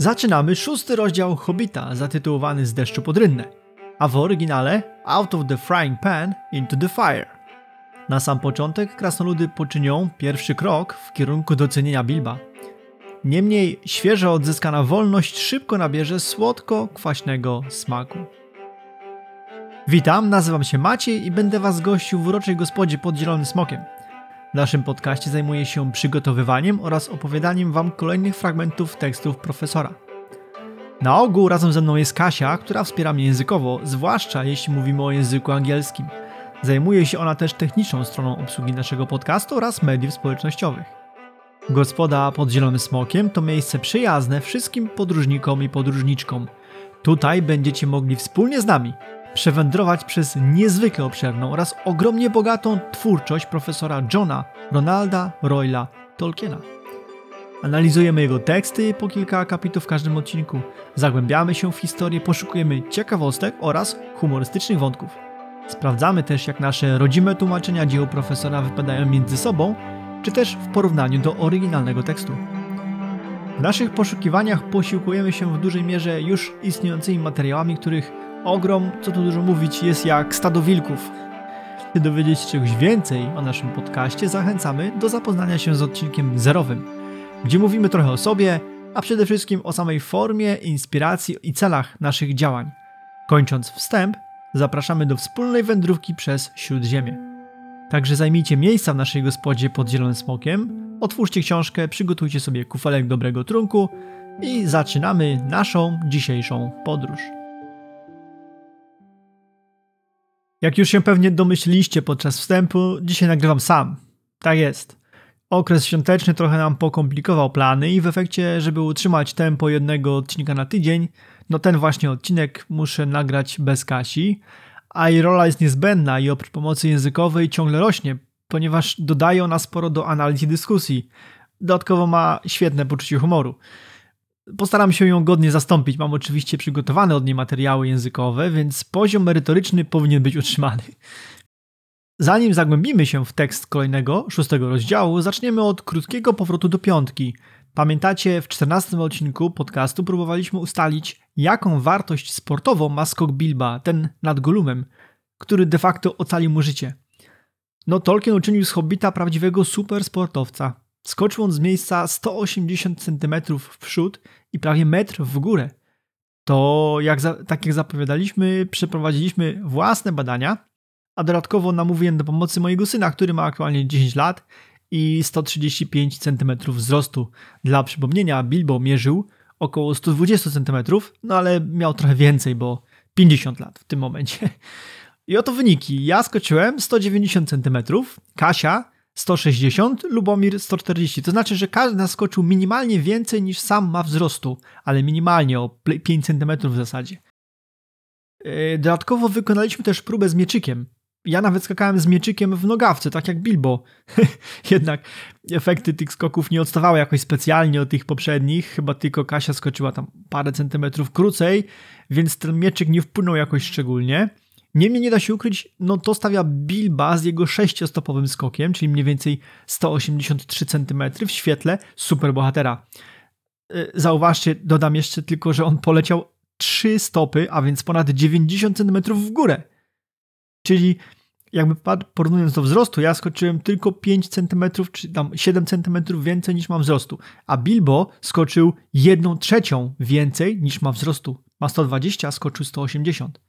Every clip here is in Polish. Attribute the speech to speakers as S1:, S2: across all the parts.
S1: Zaczynamy szósty rozdział Hobbita zatytułowany Z deszczu pod rynnę, a w oryginale Out of the Frying Pan into the Fire. Na sam początek krasnoludy poczynią pierwszy krok w kierunku docenienia Bilba. Niemniej świeżo odzyskana wolność szybko nabierze słodko-kwaśnego smaku. Witam, nazywam się Maciej i będę Was gościł w uroczej gospodzie pod Zielonym Smokiem. W naszym podcaście zajmuję się przygotowywaniem oraz opowiadaniem Wam kolejnych fragmentów tekstów profesora. Na ogół razem ze mną jest Kasia, która wspiera mnie językowo, zwłaszcza jeśli mówimy o języku angielskim. Zajmuje się ona też techniczną stroną obsługi naszego podcastu oraz mediów społecznościowych. Gospoda pod Zielonym Smokiem to miejsce przyjazne wszystkim podróżnikom i podróżniczkom. Tutaj będziecie mogli wspólnie z nami przewędrować przez niezwykle obszerną oraz ogromnie bogatą twórczość profesora Johna Ronalda Royla Tolkiena. Analizujemy jego teksty po kilka akapitów w każdym odcinku, zagłębiamy się w historię, poszukujemy ciekawostek oraz humorystycznych wątków. Sprawdzamy też, jak nasze rodzime tłumaczenia dzieł profesora wypadają między sobą, czy też w porównaniu do oryginalnego tekstu. W naszych poszukiwaniach posiłkujemy się w dużej mierze już istniejącymi materiałami, których ogrom, co tu dużo mówić, jest jak stado wilków. By dowiedzieć się czegoś więcej o naszym podcaście, zachęcamy do zapoznania się z odcinkiem zerowym, gdzie mówimy trochę o sobie, a przede wszystkim o samej formie, inspiracji i celach naszych działań. Kończąc wstęp, zapraszamy do wspólnej wędrówki przez Śródziemie. Także zajmijcie miejsca w naszej gospodzie pod Zielonym Smokiem, otwórzcie książkę, przygotujcie sobie kufelek dobrego trunku i zaczynamy naszą dzisiejszą podróż. Jak już się pewnie domyśliliście podczas wstępu, dzisiaj nagrywam sam. Tak jest. Okres świąteczny trochę nam pokomplikował plany i w efekcie, żeby utrzymać tempo jednego odcinka na tydzień, no ten właśnie odcinek muszę nagrać bez Kasi, a jej rola jest niezbędna i oprócz pomocy językowej ciągle rośnie, ponieważ dodaje ona sporo do analiz i dyskusji. Dodatkowo ma świetne poczucie humoru. Postaram się ją godnie zastąpić. Mam oczywiście przygotowane od niej materiały językowe, więc poziom merytoryczny powinien być utrzymany. Zanim zagłębimy się w tekst kolejnego, szóstego rozdziału, zaczniemy od krótkiego powrotu do piątki. Pamiętacie, w czternastym odcinku podcastu próbowaliśmy ustalić, jaką wartość sportową ma skok Bilba, ten nad Golumem, który de facto ocalił mu życie. No Tolkien uczynił z Hobbita prawdziwego supersportowca. Skoczył on z miejsca 180 cm w przód i prawie metr w górę. To, jak za, tak jak zapowiadaliśmy, przeprowadziliśmy własne badania, a dodatkowo namówiłem do pomocy mojego syna, który ma aktualnie 10 lat i 135 cm wzrostu. Dla przypomnienia, Bilbo mierzył około 120 cm, no ale miał trochę więcej, bo 50 lat w tym momencie. I oto wyniki. Ja skoczyłem 190 cm, Kasia 160, Lubomir 140. To znaczy, że każdy naskoczył minimalnie więcej niż sam ma wzrostu, ale minimalnie o 5 cm w zasadzie. E, dodatkowo wykonaliśmy też próbę z mieczykiem. Ja nawet skakałem z mieczykiem w nogawce, tak jak Bilbo. Jednak efekty tych skoków nie odstawały jakoś specjalnie od tych poprzednich. Chyba tylko Kasia skoczyła tam parę centymetrów krócej, więc ten mieczyk nie wpłynął jakoś szczególnie. Niemniej nie da się ukryć, no to stawia Bilba z jego sześciostopowym skokiem, czyli mniej więcej 183 cm w świetle superbohatera. E, zauważcie, dodam jeszcze tylko, że on poleciał 3 stopy, a więc ponad 90 cm w górę. Czyli jakby porównując do wzrostu, ja skoczyłem tylko 5 cm, czy tam 7 cm więcej niż mam wzrostu, a Bilbo skoczył 1 trzecią więcej niż ma wzrostu. Ma 120, a skoczył 180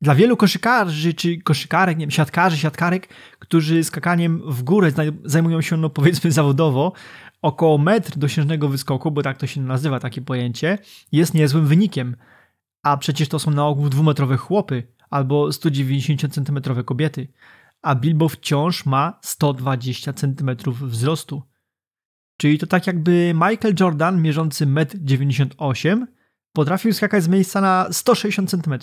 S1: dla wielu koszykarzy czy koszykarek, nie wiem, siatkarzy, siatkarek, którzy skakaniem w górę zajmują się, no powiedzmy, zawodowo, około metr dosiężnego wyskoku, bo tak to się nazywa takie pojęcie, jest niezłym wynikiem. A przecież to są na ogół dwumetrowe chłopy albo 190 cm kobiety, a Bilbo wciąż ma 120 cm wzrostu. Czyli to tak jakby Michael Jordan mierzący 1,98 m potrafił skakać z miejsca na 160 cm.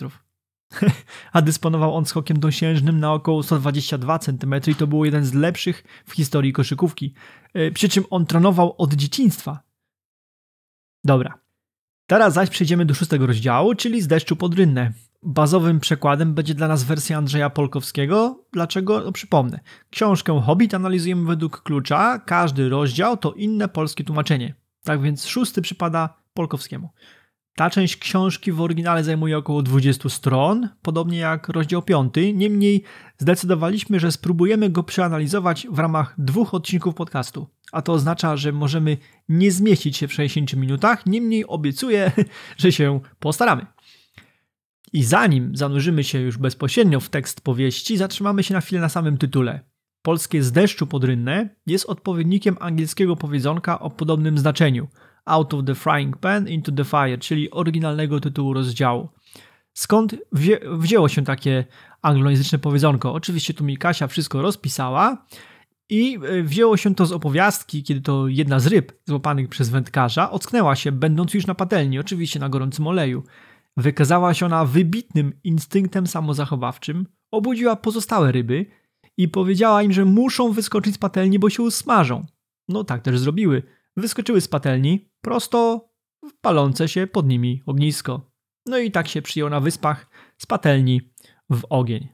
S1: a dysponował on skokiem dosiężnym na około 122 cm i to było jeden z lepszych w historii koszykówki. E, przy czym on trenował od dzieciństwa. Dobra. Teraz zaś przejdziemy do szóstego rozdziału, czyli z deszczu pod rynnę. Bazowym przekładem będzie dla nas wersja Andrzeja Polkowskiego. Dlaczego? No, przypomnę. Książkę Hobbit analizujemy według klucza. Każdy rozdział to inne polskie tłumaczenie. Tak więc szósty przypada Polkowskiemu. Ta część książki w oryginale zajmuje około 20 stron, podobnie jak rozdział 5. Niemniej zdecydowaliśmy, że spróbujemy go przeanalizować w ramach dwóch odcinków podcastu. A to oznacza, że możemy nie zmieścić się w 60 minutach, niemniej obiecuję, że się postaramy. I zanim zanurzymy się już bezpośrednio w tekst powieści, zatrzymamy się na chwilę na samym tytule. Polskie z deszczu pod rynnę jest odpowiednikiem angielskiego powiedzonka o podobnym znaczeniu – Out of the Frying Pan into the Fire, czyli oryginalnego tytułu rozdziału. Skąd wzię wzięło się takie anglojęzyczne powiedzonko? Oczywiście tu mi Kasia wszystko rozpisała i e, wzięło się to z opowiastki, kiedy to jedna z ryb złapanych przez wędkarza ocknęła się, będąc już na patelni, oczywiście na gorącym oleju. Wykazała się ona wybitnym instynktem samozachowawczym, obudziła pozostałe ryby i powiedziała im, że muszą wyskoczyć z patelni, bo się usmażą. No tak też zrobiły. Wyskoczyły z patelni, prosto w palące się pod nimi ognisko. No i tak się przyjął na wyspach z patelni w ogień.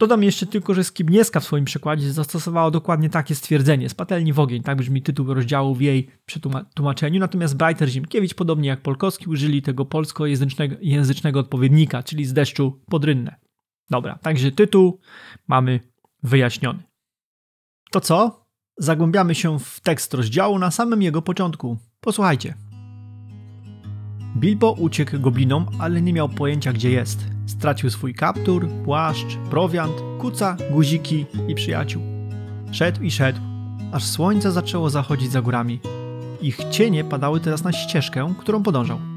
S1: Dodam jeszcze tylko, że Skibnieska w swoim przekładzie zastosowała dokładnie takie stwierdzenie, z patelni w ogień, tak brzmi tytuł rozdziału w jej przetłumaczeniu, natomiast Breiter Zimkiewicz, podobnie jak Polkowski, użyli tego polskojęzycznego języcznego odpowiednika, czyli z deszczu pod rynnę. Dobra, także tytuł mamy wyjaśniony. To co? Zagłębiamy się w tekst rozdziału na samym jego początku. Posłuchajcie. Bilbo uciekł goblinom, ale nie miał pojęcia gdzie jest. Stracił swój kaptur, płaszcz, prowiant, kuca, guziki i przyjaciół. Szedł i szedł, aż słońce zaczęło zachodzić za górami. Ich cienie padały teraz na ścieżkę, którą podążał.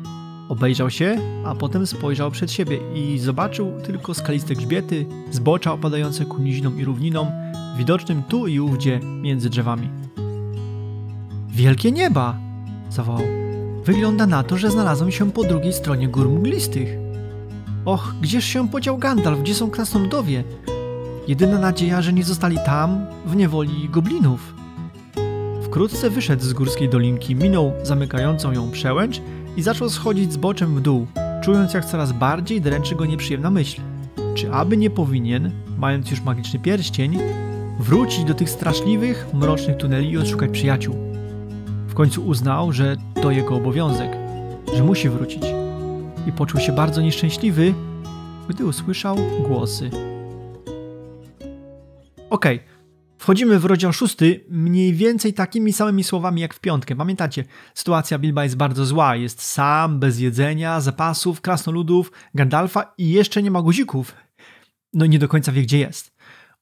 S1: Obejrzał się, a potem spojrzał przed siebie i zobaczył tylko skaliste grzbiety, zbocza opadające ku nizinom i równinom, widocznym tu i ówdzie między drzewami. Wielkie nieba! zawołał. Wygląda na to, że znalazłem się po drugiej stronie gór mglistych. Och, gdzież się podział Gandalf, gdzie są krasnoludowie? Jedyna nadzieja, że nie zostali tam, w niewoli goblinów. Wkrótce wyszedł z górskiej dolinki, minął zamykającą ją przełęcz i zaczął schodzić z boczem w dół, czując jak coraz bardziej dręczy go nieprzyjemna myśl. Czy aby nie powinien, mając już magiczny pierścień, wrócić do tych straszliwych, mrocznych tuneli i odszukać przyjaciół? W końcu uznał, że to jego obowiązek, że musi wrócić. I poczuł się bardzo nieszczęśliwy, gdy usłyszał głosy. Okej, okay. Wchodzimy w rozdział szósty mniej więcej takimi samymi słowami jak w piątkę. Pamiętacie, sytuacja Bilba jest bardzo zła. Jest sam, bez jedzenia, zapasów, krasnoludów, Gandalfa i jeszcze nie ma guzików. No nie do końca wie, gdzie jest.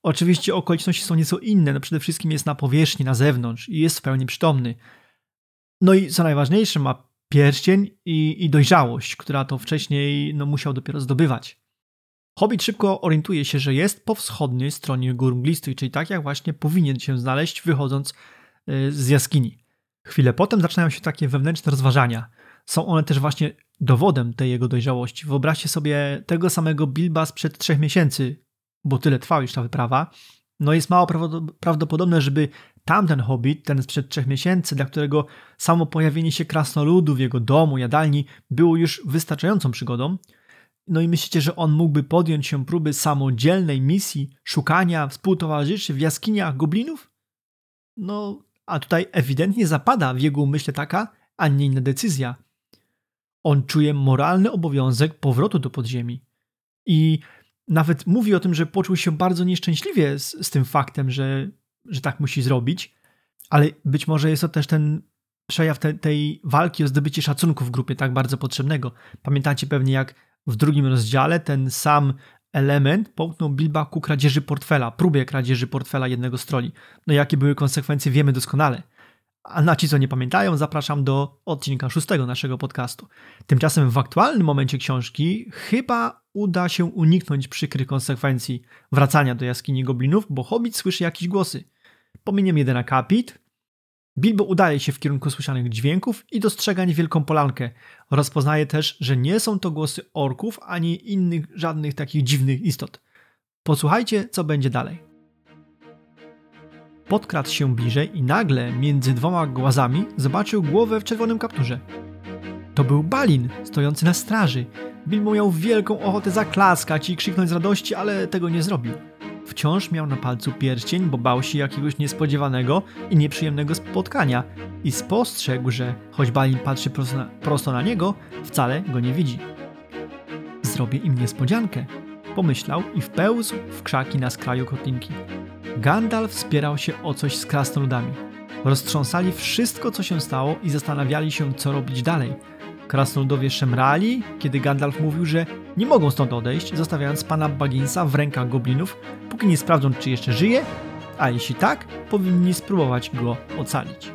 S1: Oczywiście okoliczności są nieco inne. No przede wszystkim jest na powierzchni, na zewnątrz i jest w pełni przytomny. No i co najważniejsze, ma pierścień i, i dojrzałość, która to wcześniej no, musiał dopiero zdobywać. Hobbit szybko orientuje się, że jest po wschodniej stronie gór mglistych, czyli tak jak właśnie powinien się znaleźć wychodząc y, z jaskini. Chwilę potem zaczynają się takie wewnętrzne rozważania. Są one też właśnie dowodem tej jego dojrzałości. Wyobraźcie sobie tego samego Bilba sprzed trzech miesięcy, bo tyle trwała już ta wyprawa. No jest mało prawdopodobne, żeby tamten hobbit, ten sprzed trzech miesięcy, dla którego samo pojawienie się krasnoludu w jego domu, jadalni było już wystarczającą przygodą, no i myślicie, że on mógłby podjąć się próby samodzielnej misji szukania współtowarzyszy w jaskiniach goblinów? No, a tutaj ewidentnie zapada w jego umyśle taka, a nie inna decyzja. On czuje moralny obowiązek powrotu do podziemi. I nawet mówi o tym, że poczuł się bardzo nieszczęśliwie z, z tym faktem, że, że tak musi zrobić, ale być może jest to też ten przejaw te, tej walki o zdobycie szacunku w grupie, tak bardzo potrzebnego. Pamiętacie pewnie, jak w drugim rozdziale ten sam element połknął Bilba ku kradzieży portfela, próbie kradzieży portfela jednego z troli. No jakie były konsekwencje wiemy doskonale. A na ci, co nie pamiętają, zapraszam do odcinka szóstego naszego podcastu. Tymczasem w aktualnym momencie książki chyba uda się uniknąć przykrych konsekwencji wracania do jaskini goblinów, bo Hobbit słyszy jakieś głosy. Pominiemy jeden akapit, Bilbo udaje się w kierunku słyszanych dźwięków i dostrzega niewielką polankę. Rozpoznaje też, że nie są to głosy orków ani innych żadnych takich dziwnych istot. Posłuchajcie, co będzie dalej. Podkradł się bliżej i nagle między dwoma głazami zobaczył głowę w czerwonym kapturze. To był Balin, stojący na straży. Bilbo miał wielką ochotę zaklaskać i krzyknąć z radości, ale tego nie zrobił. Wciąż miał na palcu pierścień, bo bał się jakiegoś niespodziewanego i nieprzyjemnego spotkania i spostrzegł, że choć Balin patrzy prosto na, prosto na niego, wcale go nie widzi. Zrobię im niespodziankę, pomyślał i wpełzł w krzaki na skraju kotlinki. Gandalf wspierał się o coś z krasnoludami. Roztrząsali wszystko, co się stało i zastanawiali się, co robić dalej. Krasnoludowie szemrali, kiedy Gandalf mówił, że nie mogą stąd odejść, zostawiając pana Bagginsa w rękach goblinów, póki nie sprawdzą, czy jeszcze żyje, a jeśli tak, powinni spróbować go ocalić.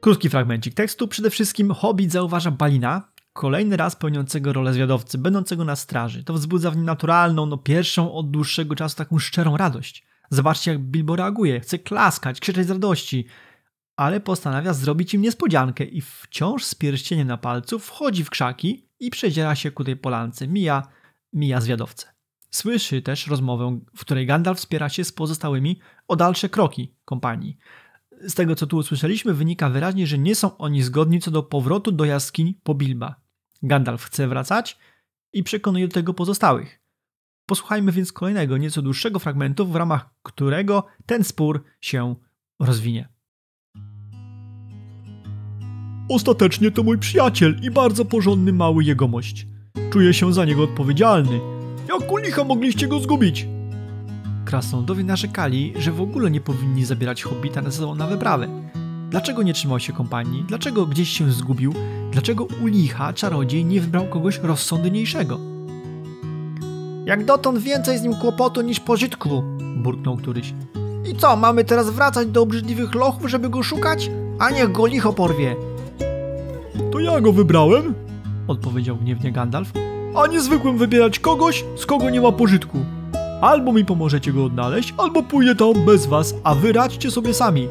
S1: Krótki fragmencik tekstu. Przede wszystkim Hobbit zauważa Balina, kolejny raz pełniącego rolę zwiadowcy, będącego na straży. To wzbudza w nim naturalną, no pierwszą od dłuższego czasu taką szczerą radość. Zobaczcie, jak Bilbo reaguje. Chce klaskać, krzyczeć z radości, ale postanawia zrobić im niespodziankę i wciąż z pierścieniem na palcu wchodzi w krzaki i przedziera się ku tej polance. Mija, mija zwiadowcę. Słyszy też rozmowę, w której Gandalf wspiera się z pozostałymi o dalsze kroki kompanii. Z tego, co tu usłyszeliśmy, wynika wyraźnie, że nie są oni zgodni co do powrotu do jaskini po Bilba. Gandalf chce wracać i przekonuje do tego pozostałych. Posłuchajmy więc kolejnego, nieco dłuższego fragmentu, w ramach którego ten spór się rozwinie. Ostatecznie to mój przyjaciel i bardzo porządny mały jegomość. Czuję się za niego odpowiedzialny. Jak u licha mogliście go zgubić? Krasnoludowie narzekali, że w ogóle nie powinni zabierać hobbita ze sobą na wyprawę. Dlaczego nie trzymał się kompanii? Dlaczego gdzieś się zgubił? Dlaczego u licha czarodziej nie wybrał kogoś rozsądniejszego? Jak dotąd więcej z nim kłopotu niż pożytku, burknął któryś. I co, mamy teraz wracać do obrzydliwych lochów, żeby go szukać? A niech go licho porwie. To ja go wybrałem, odpowiedział gniewnie Gandalf. A nie zwykłem wybierać kogoś, z kogo nie ma pożytku. Albo mi pomożecie go odnaleźć, albo pójdę tam bez was, a wy radźcie sobie sami.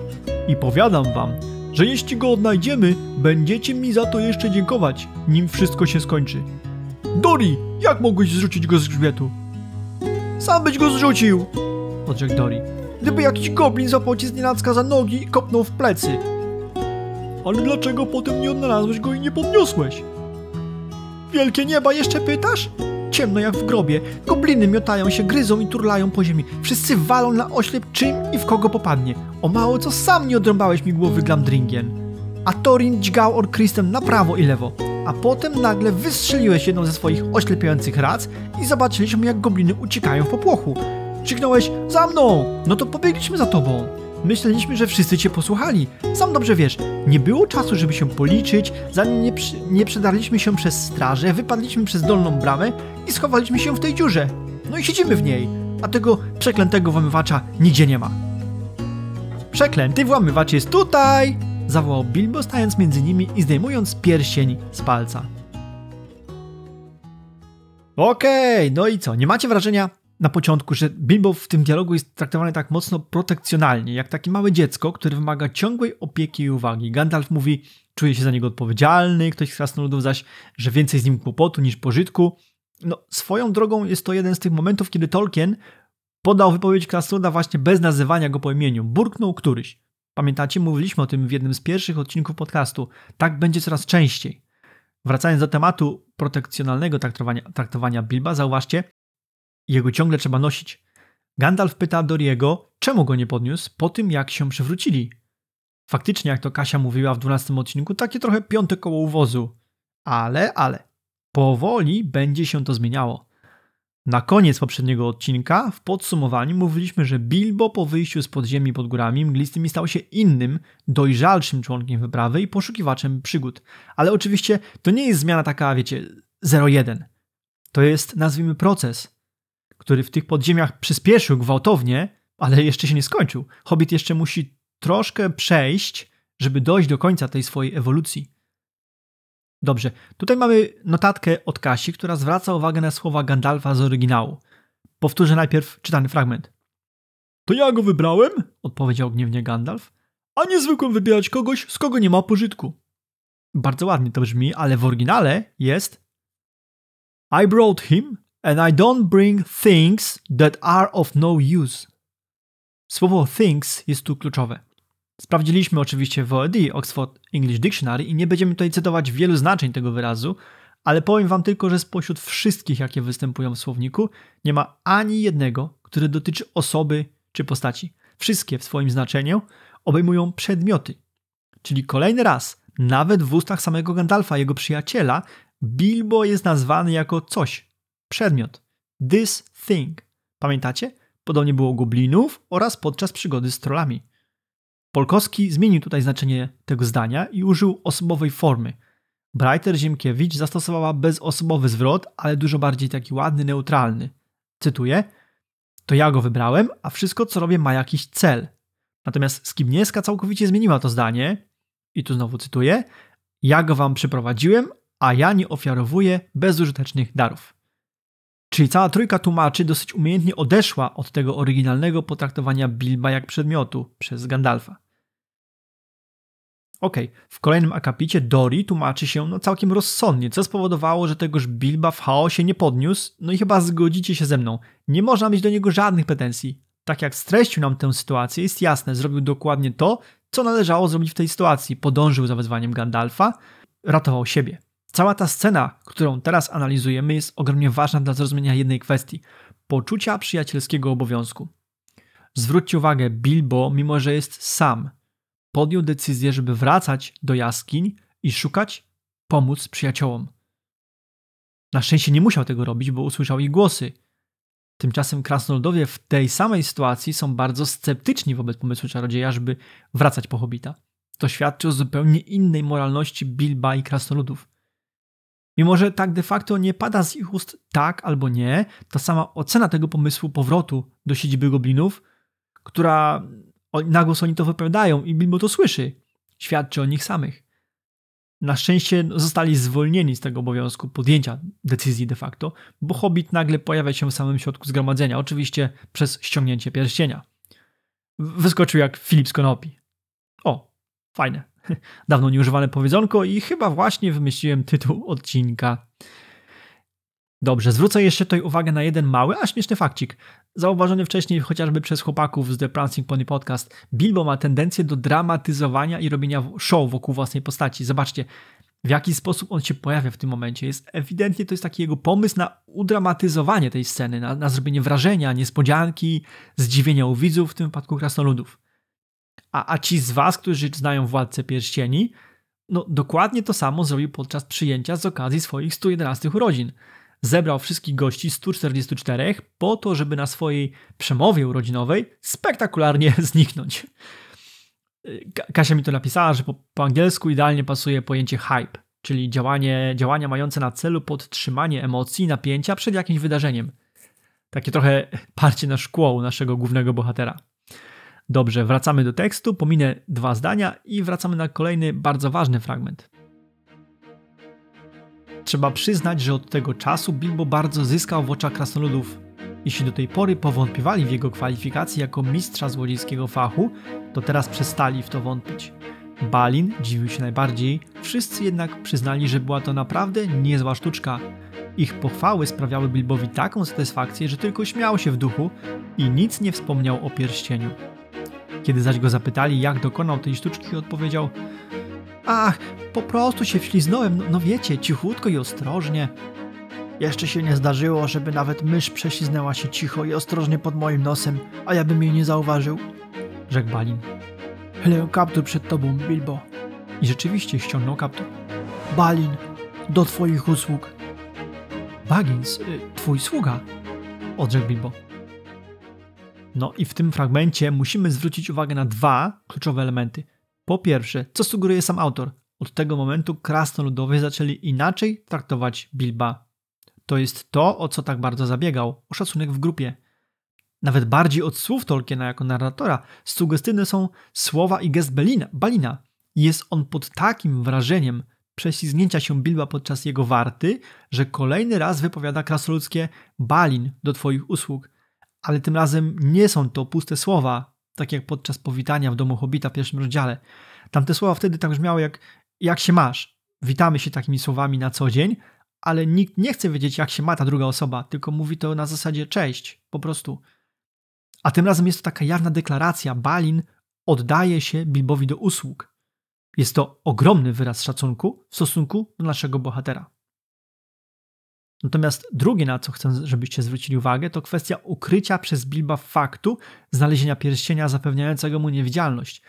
S1: I powiadam wam, że jeśli go odnajdziemy, będziecie mi za to jeszcze dziękować, nim wszystko się skończy. Dori, jak mogłeś zrzucić go z grzbietu? Sam byś go zrzucił, odrzekł Dori. Gdyby jakiś goblin złapał cię z nienacka za nogi i kopnął w plecy. Ale dlaczego potem nie odnalazłeś go i nie podniosłeś? Wielkie nieba, jeszcze pytasz? Ciemno jak w grobie. Gobliny miotają się, gryzą i turlają po ziemi. Wszyscy walą na oślep czym i w kogo popadnie. O mało co sam nie odrąbałeś mi głowy Glamdringien. A Torin dźgał Orkristem na prawo i lewo. A potem nagle wystrzeliłeś jedną ze swoich oślepiających rac i zobaczyliśmy jak gobliny uciekają w popłochu. Krzyknąłeś, za mną! No to pobiegliśmy za tobą. Myśleliśmy, że wszyscy cię posłuchali. Sam dobrze wiesz, nie było czasu, żeby się policzyć, zanim nie, przy, nie przedarliśmy się przez strażę, wypadliśmy przez dolną bramę i schowaliśmy się w tej dziurze. No i siedzimy w niej, a tego przeklętego włamywacza nigdzie nie ma. Przeklęty włamywacz jest tutaj! zawołał Bilbo, stając między nimi i zdejmując pierścień z palca. Okej, okay, no i co? Nie macie wrażenia, na początku, że Bilbo w tym dialogu jest traktowany tak mocno protekcjonalnie, jak takie małe dziecko, które wymaga ciągłej opieki i uwagi. Gandalf mówi, czuje się za niego odpowiedzialny, ktoś z krasnoludów zaś, że więcej z nim kłopotu niż pożytku. No, swoją drogą jest to jeden z tych momentów, kiedy Tolkien podał wypowiedź krasnoluda właśnie bez nazywania go po imieniu. Burknął któryś. Pamiętacie, mówiliśmy o tym w jednym z pierwszych odcinków podcastu. Tak będzie coraz częściej. Wracając do tematu protekcjonalnego traktowania, traktowania Bilba, zauważcie, jego ciągle trzeba nosić. Gandalf pyta Doriego, czemu go nie podniósł po tym, jak się przewrócili. Faktycznie, jak to Kasia mówiła w 12 odcinku, takie trochę piąte koło uwozu. Ale, ale, powoli będzie się to zmieniało. Na koniec poprzedniego odcinka, w podsumowaniu, mówiliśmy, że Bilbo po wyjściu z podziemi pod górami mglistymi stał się innym, dojrzalszym członkiem wyprawy i poszukiwaczem przygód. Ale oczywiście to nie jest zmiana taka, wiecie, 0-1. To jest, nazwijmy, proces, który w tych podziemiach przyspieszył gwałtownie, ale jeszcze się nie skończył. Hobbit jeszcze musi troszkę przejść, żeby dojść do końca tej swojej ewolucji. Dobrze, tutaj mamy notatkę od Kasi, która zwraca uwagę na słowa Gandalfa z oryginału. Powtórzę najpierw czytany fragment. To ja go wybrałem, odpowiedział gniewnie Gandalf, a nie zwykłem wybierać kogoś, z kogo nie ma pożytku. Bardzo ładnie to brzmi, ale w oryginale jest I brought him and I don't bring things that are of no use. Słowo things jest tu kluczowe. Sprawdziliśmy oczywiście w OED, Oxford English Dictionary, i nie będziemy tutaj cytować wielu znaczeń tego wyrazu, ale powiem wam tylko, że spośród wszystkich, jakie występują w słowniku, nie ma ani jednego, który dotyczy osoby czy postaci. Wszystkie w swoim znaczeniu obejmują przedmioty. Czyli kolejny raz, nawet w ustach samego Gandalfa, jego przyjaciela, Bilbo jest nazwany jako coś, przedmiot. This thing. Pamiętacie? Podobnie było goblinów oraz podczas przygody z trollami. Polkowski zmienił tutaj znaczenie tego zdania i użył osobowej formy. Breiter Ziemkiewicz zastosowała bezosobowy zwrot, ale dużo bardziej taki ładny, neutralny. Cytuję: To ja go wybrałem, a wszystko co robię ma jakiś cel. Natomiast Skibniewska całkowicie zmieniła to zdanie i tu znowu cytuję: Ja go wam przyprowadziłem, a ja nie ofiarowuję bezużytecznych darów. Czyli cała trójka tłumaczy dosyć umiejętnie odeszła od tego oryginalnego potraktowania Bilba jak przedmiotu przez Gandalfa. Ok, w kolejnym akapicie Dori tłumaczy się no całkiem rozsądnie, co spowodowało, że tegoż Bilba w chaosie nie podniósł, no i chyba zgodzicie się ze mną. Nie można mieć do niego żadnych pretensji. Tak jak streścił nam tę sytuację, jest jasne, zrobił dokładnie to, co należało zrobić w tej sytuacji. Podążył za wezwaniem Gandalfa, ratował siebie. Cała ta scena, którą teraz analizujemy, jest ogromnie ważna dla zrozumienia jednej kwestii poczucia przyjacielskiego obowiązku. Zwróćcie uwagę, Bilbo, mimo że jest sam, podjął decyzję, żeby wracać do jaskiń i szukać, pomóc przyjaciołom. Na szczęście nie musiał tego robić, bo usłyszał ich głosy. Tymczasem krasnoludowie w tej samej sytuacji są bardzo sceptyczni wobec pomysłu czarodzieja, żeby wracać po Hobita. To świadczy o zupełnie innej moralności Bilba i krasnoludów. Mimo, że tak de facto nie pada z ich ust tak albo nie, ta sama ocena tego pomysłu powrotu do siedziby goblinów, która na głos oni to wypowiadają i Bilbo to słyszy, świadczy o nich samych. Na szczęście zostali zwolnieni z tego obowiązku podjęcia decyzji de facto, bo Hobbit nagle pojawia się w samym środku zgromadzenia, oczywiście przez ściągnięcie pierścienia. Wyskoczył jak Filip z Konopi. O, fajne. Dawno nieużywane powiedzonko i chyba właśnie wymyśliłem tytuł odcinka. Dobrze, zwrócę jeszcze tutaj uwagę na jeden mały, a śmieszny fakcik. Zauważony wcześniej chociażby przez chłopaków z The Prancing Pony Podcast, Bilbo ma tendencję do dramatyzowania i robienia show wokół własnej postaci. Zobaczcie, w jaki sposób on się pojawia w tym momencie. Jest ewidentnie to jest taki jego pomysł na udramatyzowanie tej sceny, na, na zrobienie wrażenia, niespodzianki, zdziwienia u widzów, w tym wypadku krasnoludów. A, a ci z was, którzy znają Władcę Pierścieni, no dokładnie to samo zrobił podczas przyjęcia z okazji swoich 111 urodzin. Zebrał wszystkich gości 144 po to, żeby na swojej przemowie urodzinowej spektakularnie zniknąć. Kasia mi to napisała, że po, po angielsku idealnie pasuje pojęcie hype, czyli działanie, działania mające na celu podtrzymanie emocji i napięcia przed jakimś wydarzeniem. Takie trochę parcie na szkło naszego głównego bohatera. Dobrze, wracamy do tekstu, pominę dwa zdania i wracamy na kolejny bardzo ważny fragment. Trzeba przyznać, że od tego czasu Bilbo bardzo zyskał w oczach krasnoludów. Jeśli do tej pory powątpiewali w jego kwalifikacji jako mistrza złodziejskiego fachu, to teraz przestali w to wątpić. Balin dziwił się najbardziej, wszyscy jednak przyznali, że była to naprawdę niezła sztuczka. Ich pochwały sprawiały Bilbowi taką satysfakcję, że tylko śmiał się w duchu i nic nie wspomniał o pierścieniu. Kiedy zaś go zapytali, jak dokonał tej sztuczki, odpowiedział: Ach, po prostu się wśliznąłem, no, no wiecie, cichutko i ostrożnie. Jeszcze się nie zdarzyło, żeby nawet mysz prześliznęła się cicho i ostrożnie pod moim nosem, a ja bym jej nie zauważył, rzekł Balin. Chylę kaptur przed tobą, Bilbo. I rzeczywiście ściągnął kaptur. Balin, do twoich usług. Baggins, y, twój sługa, odrzekł Bilbo. No i w tym fragmencie musimy zwrócić uwagę na dwa kluczowe elementy. Po pierwsze, co sugeruje sam autor? Od tego momentu krasnoludowie zaczęli inaczej traktować Bilba. To jest to, o co tak bardzo zabiegał, o szacunek w grupie. Nawet bardziej od słów Tolkiena jako narratora, sugestywne są słowa i gest Belina, Balina. Jest on pod takim wrażeniem prześlizgnięcia się Bilba podczas jego warty, że kolejny raz wypowiada krasnoludzkie Balin do twoich usług – ale tym razem nie są to puste słowa, tak jak podczas powitania w domu Hobita w pierwszym rozdziale. Tamte słowa wtedy tak brzmiały jak jak się masz? Witamy się takimi słowami na co dzień, ale nikt nie chce wiedzieć jak się ma ta druga osoba, tylko mówi to na zasadzie cześć, po prostu. A tym razem jest to taka jawna deklaracja. Balin oddaje się Bilbowi do usług. Jest to ogromny wyraz szacunku w stosunku do naszego bohatera. Natomiast drugie, na co chcę, żebyście zwrócili uwagę, to kwestia ukrycia przez Bilba faktu znalezienia pierścienia zapewniającego mu niewidzialność.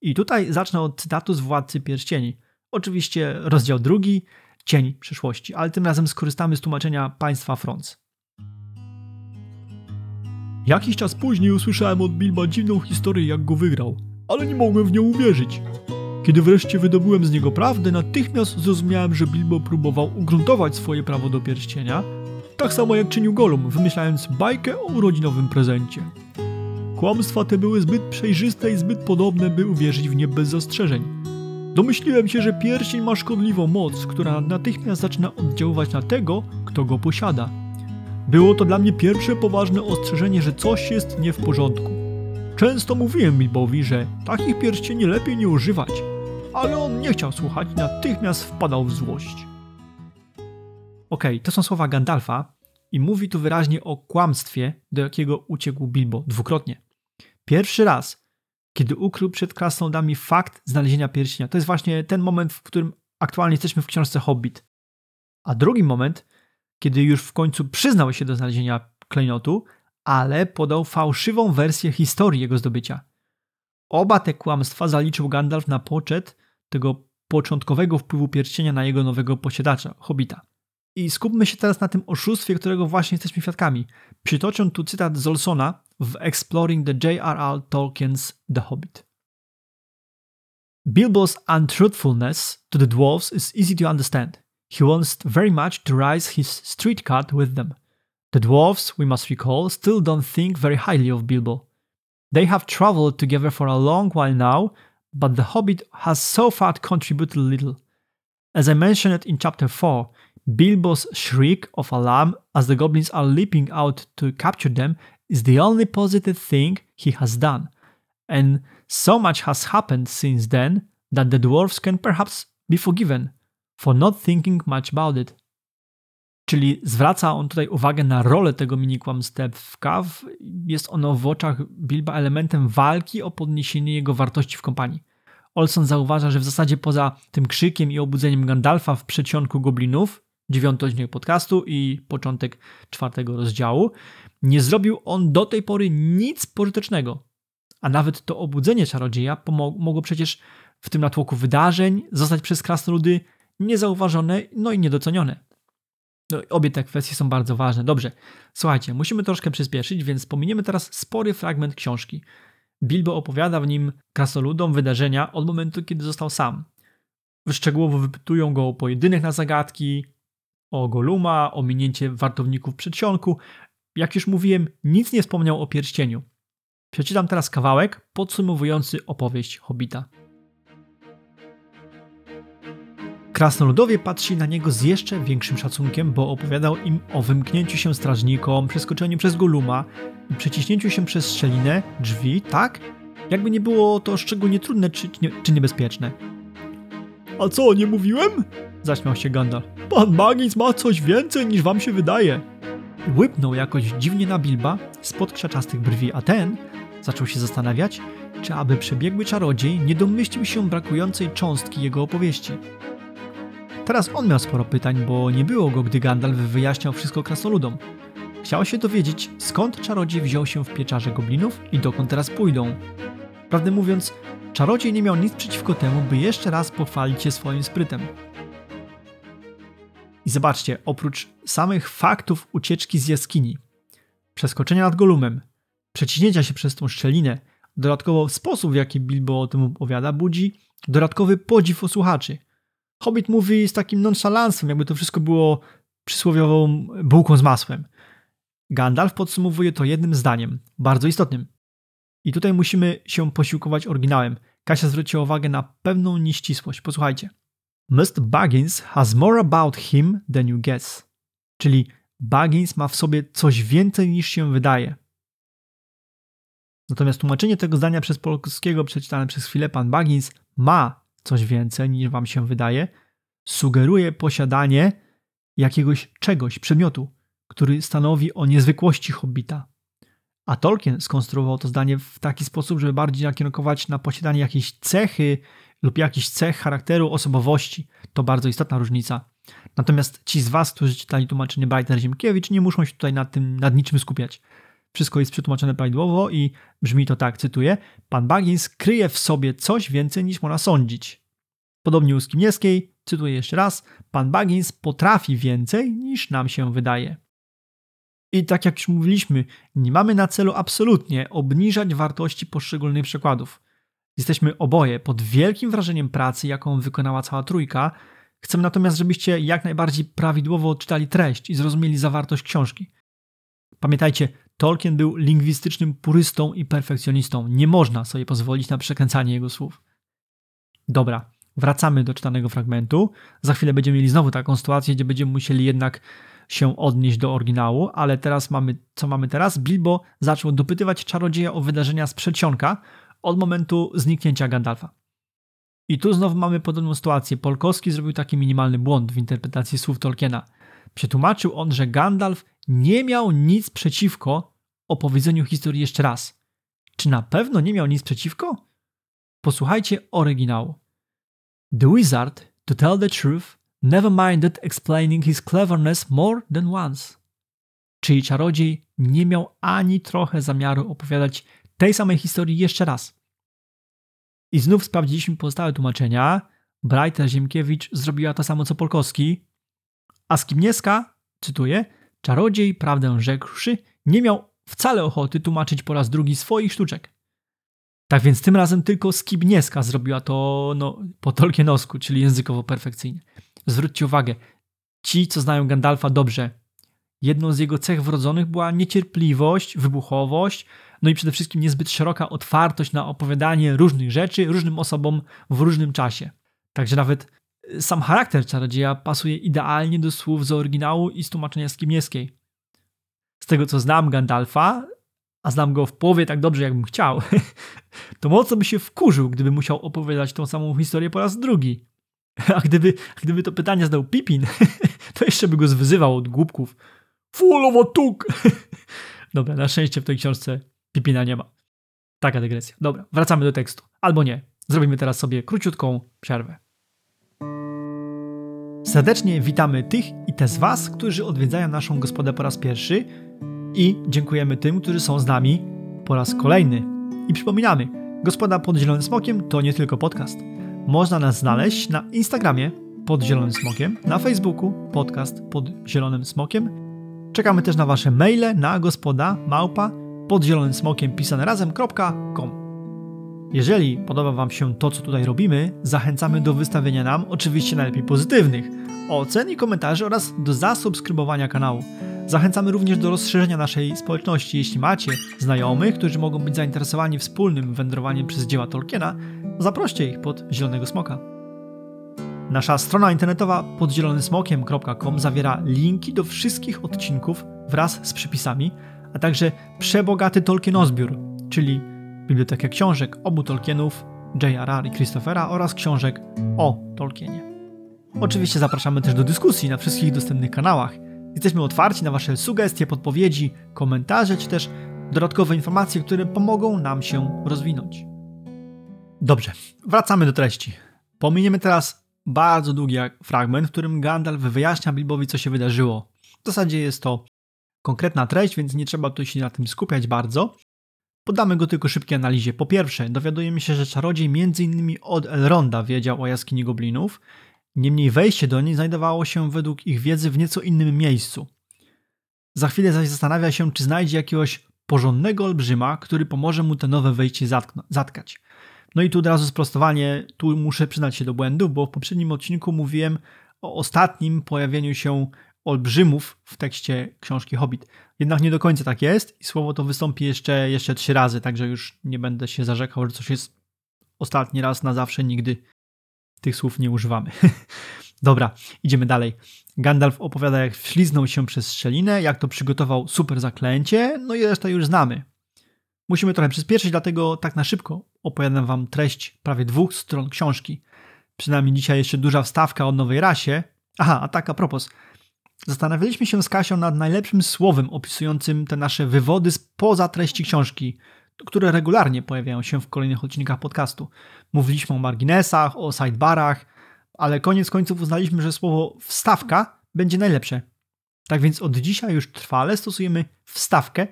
S1: I tutaj zacznę od cytatu z Władcy Pierścieni. Oczywiście rozdział drugi, Cień przyszłości, ale tym razem skorzystamy z tłumaczenia państwa Franz.
S2: Jakiś czas później usłyszałem od Bilba dziwną historię, jak go wygrał, ale nie mogłem w nią uwierzyć. Kiedy wreszcie wydobyłem z niego prawdę, natychmiast zrozumiałem, że Bilbo próbował ugruntować swoje prawo do pierścienia, tak samo jak czynił Gollum, wymyślając bajkę o urodzinowym prezencie. Kłamstwa te były zbyt przejrzyste i zbyt podobne, by uwierzyć w nie bez zastrzeżeń. Domyśliłem się, że pierścień ma szkodliwą moc, która natychmiast zaczyna oddziaływać na tego, kto go posiada. Było to dla mnie pierwsze poważne ostrzeżenie, że coś jest nie w porządku. Często mówiłem Bilbowi, że takich pierścieni lepiej nie używać, ale on nie chciał słuchać natychmiast wpadał w złość.
S1: Okej, okay, to są słowa Gandalfa i mówi tu wyraźnie o kłamstwie, do jakiego uciekł Bilbo dwukrotnie. Pierwszy raz, kiedy ukrył przed krasnoludami fakt znalezienia pierścienia. To jest właśnie ten moment, w którym aktualnie jesteśmy w książce Hobbit. A drugi moment, kiedy już w końcu przyznał się do znalezienia klejnotu, ale podał fałszywą wersję historii jego zdobycia. Oba te kłamstwa zaliczył Gandalf na poczet tego początkowego wpływu pierścienia na jego nowego posiadacza, Hobbita. I skupmy się teraz na tym oszustwie, którego właśnie jesteśmy świadkami. Przytoczę tu cytat z Olsona w Exploring the J.R.R. Tolkien's The Hobbit. Bilbo's untruthfulness to the dwarves is easy to understand. He wants very much to rise his street card with them. The dwarves, we must recall, still don't think very highly of Bilbo. They have traveled together for a long while now, but the Hobbit has so far contributed little. As I mentioned in chapter 4, Bilbo's shriek of alarm as the goblins are leaping out to capture them is the only positive thing he has done, and so much has happened since then that the dwarves can perhaps be forgiven for not thinking much about it. Czyli zwraca on tutaj uwagę na rolę tego mini kłamstewka. Jest ono w oczach Bilba elementem walki o podniesienie jego wartości w kompanii. Olson zauważa, że w zasadzie poza tym krzykiem i obudzeniem Gandalfa w przedsionku goblinów, dziewiąty odcinek podcastu i początek czwartego rozdziału, nie zrobił on do tej pory nic pożytecznego. A nawet to obudzenie czarodzieja mogło przecież w tym natłoku wydarzeń zostać przez krasnoludy niezauważone, no i niedocenione. No, obie te kwestie są bardzo ważne. Dobrze, słuchajcie, musimy troszkę przyspieszyć, więc pominiemy teraz spory fragment książki. Bilbo opowiada w nim krasnoludom wydarzenia od momentu, kiedy został sam. Szczegółowo wypytują go o pojedynek na zagadki, o Goluma, o minięcie wartowników przedsionku. Jak już mówiłem, nic nie wspomniał o pierścieniu. Przeczytam teraz kawałek podsumowujący opowieść Hobita. Krasnoludowie patrzyli na niego z jeszcze większym szacunkiem, bo opowiadał im o wymknięciu się strażnikom, przeskoczeniu przez Goluma i przeciśnięciu się przez szczelinę, drzwi, tak? Jakby nie było to szczególnie trudne czy, nie, czy niebezpieczne.
S2: A co, nie mówiłem?
S1: Zaśmiał się Gandalf.
S2: Pan Magis ma coś więcej niż wam się wydaje.
S1: Łypnął jakoś dziwnie na Bilba spod krzaczastych brwi, a ten zaczął się zastanawiać, czy aby przebiegły czarodziej nie domyślił się brakującej cząstki jego opowieści. Teraz on miał sporo pytań, bo nie było go, gdy Gandalf wyjaśniał wszystko krasnoludom. Chciał się dowiedzieć, skąd czarodziej wziął się w pieczarze goblinów i dokąd teraz pójdą. Prawdę mówiąc, czarodziej nie miał nic przeciwko temu, by jeszcze raz pochwalić się swoim sprytem. I zobaczcie, oprócz samych faktów ucieczki z jaskini, przeskoczenia nad Golumem, przeciśnięcia się przez tą szczelinę, dodatkowo sposób, w jaki Bilbo o tym opowiada, budzi dodatkowy podziw u słuchaczy – Hobbit mówi z takim nonchalancem, jakby to wszystko było przysłowiową bułką z masłem. Gandalf podsumowuje to jednym zdaniem, bardzo istotnym. I tutaj musimy się posiłkować oryginałem. Kasia zwróciła uwagę na pewną nieścisłość. Posłuchajcie. Mr. Baggins has more about him than you guess. Czyli Baggins ma w sobie coś więcej niż się wydaje. Natomiast tłumaczenie tego zdania przez polskiego przeczytane przez chwilę pan Baggins ma coś więcej niż wam się wydaje, sugeruje posiadanie jakiegoś czegoś, przedmiotu, który stanowi o niezwykłości hobbita. A Tolkien skonstruował to zdanie w taki sposób, żeby bardziej nakierunkować na posiadanie jakiejś cechy lub jakiś cech charakteru, osobowości. To bardzo istotna różnica. Natomiast ci z Was, którzy czytali tłumaczenie Brighter Ziemkiewicz, nie muszą się tutaj nad tym, nad niczym skupiać. Wszystko jest przetłumaczone prawidłowo i brzmi to tak, cytuję, Pan Baggins kryje w sobie coś więcej niż można sądzić. Podobnie u Skimniewskiej, cytuję jeszcze raz, Pan Baggins potrafi więcej niż nam się wydaje. I tak jak już mówiliśmy, nie mamy na celu absolutnie obniżać wartości poszczególnych przykładów. Jesteśmy oboje pod wielkim wrażeniem pracy, jaką wykonała cała trójka. Chcemy natomiast, żebyście jak najbardziej prawidłowo odczytali treść i zrozumieli zawartość książki. Pamiętajcie, Tolkien był lingwistycznym purystą i perfekcjonistą. Nie można sobie pozwolić na przekręcanie jego słów. Dobra, wracamy do czytanego fragmentu. Za chwilę będziemy mieli znowu taką sytuację, gdzie będziemy musieli jednak się odnieść do oryginału, ale teraz mamy, co mamy teraz? Bilbo zaczął dopytywać czarodzieja o wydarzenia z przedsionka od momentu zniknięcia Gandalfa. I tu znowu mamy podobną sytuację. Polkowski zrobił taki minimalny błąd w interpretacji słów Tolkiena. Przetłumaczył on, że Gandalf nie miał nic przeciwko opowiedzeniu historii jeszcze raz. Czy na pewno nie miał nic przeciwko? Posłuchajcie oryginału. The wizard, to tell the truth, never minded explaining his cleverness more than once. Czyli czarodziej nie miał ani trochę zamiaru opowiadać tej samej historii jeszcze raz. I znów sprawdziliśmy pozostałe tłumaczenia. Brajter Ziemkiewicz zrobiła to samo co Polkowski, a Skibniewska, cytuję, czarodziej, prawdę rzekłszy, nie miał wcale ochoty tłumaczyć po raz drugi swoich sztuczek. Tak więc tym razem tylko Skibniewska zrobiła to no, po tolkienosku, czyli językowo perfekcyjnie. Zwróćcie uwagę, ci, co znają Gandalfa dobrze, jedną z jego cech wrodzonych była niecierpliwość, wybuchowość, no i przede wszystkim niezbyt szeroka otwartość na opowiadanie różnych rzeczy różnym osobom w różnym czasie. Także nawet sam charakter czarodzieja pasuje idealnie do słów z oryginału i z tłumaczenia skimieskiej. Z tego co znam Gandalfa, a znam go w połowie tak dobrze, jakbym chciał, to mocno by się wkurzył, gdyby musiał opowiadać tą samą historię po raz drugi. A gdyby, gdyby to pytanie zdał Pipin, to jeszcze by go zwyzywał od głupków. A tuk! Dobra, na szczęście w tej książce Pipina nie ma. Taka dygresja. Dobra, wracamy do tekstu. Albo nie. Zrobimy teraz sobie króciutką przerwę. Serdecznie witamy tych i te z Was, którzy odwiedzają naszą gospodę po raz pierwszy i dziękujemy tym, którzy są z nami po raz kolejny. I przypominamy, Gospoda pod Zielonym Smokiem to nie tylko podcast. Można nas znaleźć na Instagramie pod Zielonym Smokiem, na Facebooku podcast pod Zielonym Smokiem. Czekamy też na Wasze maile na gospoda małpa pod zielonym smokiem pisane razem.com. Jeżeli podoba Wam się to, co tutaj robimy, zachęcamy do wystawienia nam, oczywiście najlepiej pozytywnych, ocen i komentarzy oraz do zasubskrybowania kanału. Zachęcamy również do rozszerzenia naszej społeczności. Jeśli macie znajomych, którzy mogą być zainteresowani wspólnym wędrowaniem przez dzieła Tolkiena, zaproście ich pod Zielonego Smoka. Nasza strona internetowa podzielonysmokiem.com zawiera linki do wszystkich odcinków wraz z przypisami, a także przebogaty Tolkienozbiór, czyli bibliotekę książek obu Tolkienów, J.R.R. i Christophera oraz książek o Tolkienie. Oczywiście zapraszamy też do dyskusji na wszystkich dostępnych kanałach. Jesteśmy otwarci na Wasze sugestie, podpowiedzi, komentarze czy też dodatkowe informacje, które pomogą nam się rozwinąć. Dobrze, wracamy do treści. Pominiemy teraz bardzo długi fragment, w którym Gandalf wyjaśnia Bilbowi, co się wydarzyło. W zasadzie jest to konkretna treść, więc nie trzeba tu się na tym skupiać bardzo. Podamy go tylko szybkiej analizie. Po pierwsze, dowiadujemy się, że czarodziej m.in. od Elronda wiedział o jaskini goblinów, niemniej wejście do niej znajdowało się według ich wiedzy w nieco innym miejscu. Za chwilę zaś zastanawia się, czy znajdzie jakiegoś porządnego olbrzyma, który pomoże mu te nowe wejście zatkać. No i tu od razu sprostowanie, tu muszę przyznać się do błędu, bo w poprzednim odcinku mówiłem o ostatnim pojawieniu się olbrzymów w tekście książki Hobbit. Jednak nie do końca tak jest i słowo to wystąpi jeszcze, jeszcze trzy razy, także już nie będę się zarzekał, że coś jest ostatni raz na zawsze, nigdy tych słów nie używamy. Dobra, idziemy dalej. Gandalf opowiada, jak wśliznął się przez szczelinę, jak to przygotował super zaklęcie, no i resztę już znamy. Musimy trochę przyspieszyć, dlatego tak na szybko opowiadam wam treść prawie dwóch stron książki. Przynajmniej dzisiaj jeszcze duża wstawka o nowej rasie. Aha, a tak a propos, Zastanawialiśmy się z Kasią nad najlepszym słowem opisującym te nasze wywody spoza treści książki, które regularnie pojawiają się w kolejnych odcinkach podcastu. Mówiliśmy o marginesach, o sidebarach, ale koniec końców uznaliśmy, że słowo wstawka będzie najlepsze. Tak więc od dzisiaj już trwale stosujemy wstawkę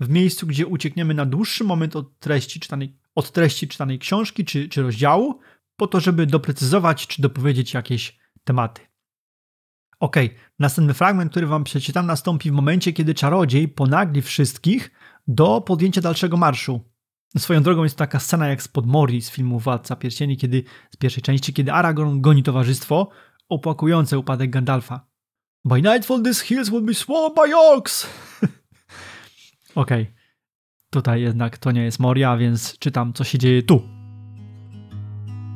S1: w miejscu, gdzie uciekniemy na dłuższy moment od treści czytanej, od treści czytanej książki czy, czy rozdziału, po to, żeby doprecyzować czy dopowiedzieć jakieś tematy. Ok, następny fragment, który wam przeczytam, nastąpi w momencie, kiedy czarodziej ponagli wszystkich do podjęcia dalszego marszu. Swoją drogą jest to taka scena jak spod Mori z filmu Władca Pierścieni, kiedy z pierwszej części, kiedy Aragorn goni towarzystwo opłakujące upadek Gandalfa. By nightfall these hills will be swarmed by orcs! Okej, okay. tutaj jednak to nie jest Moria, więc czytam co się dzieje tu.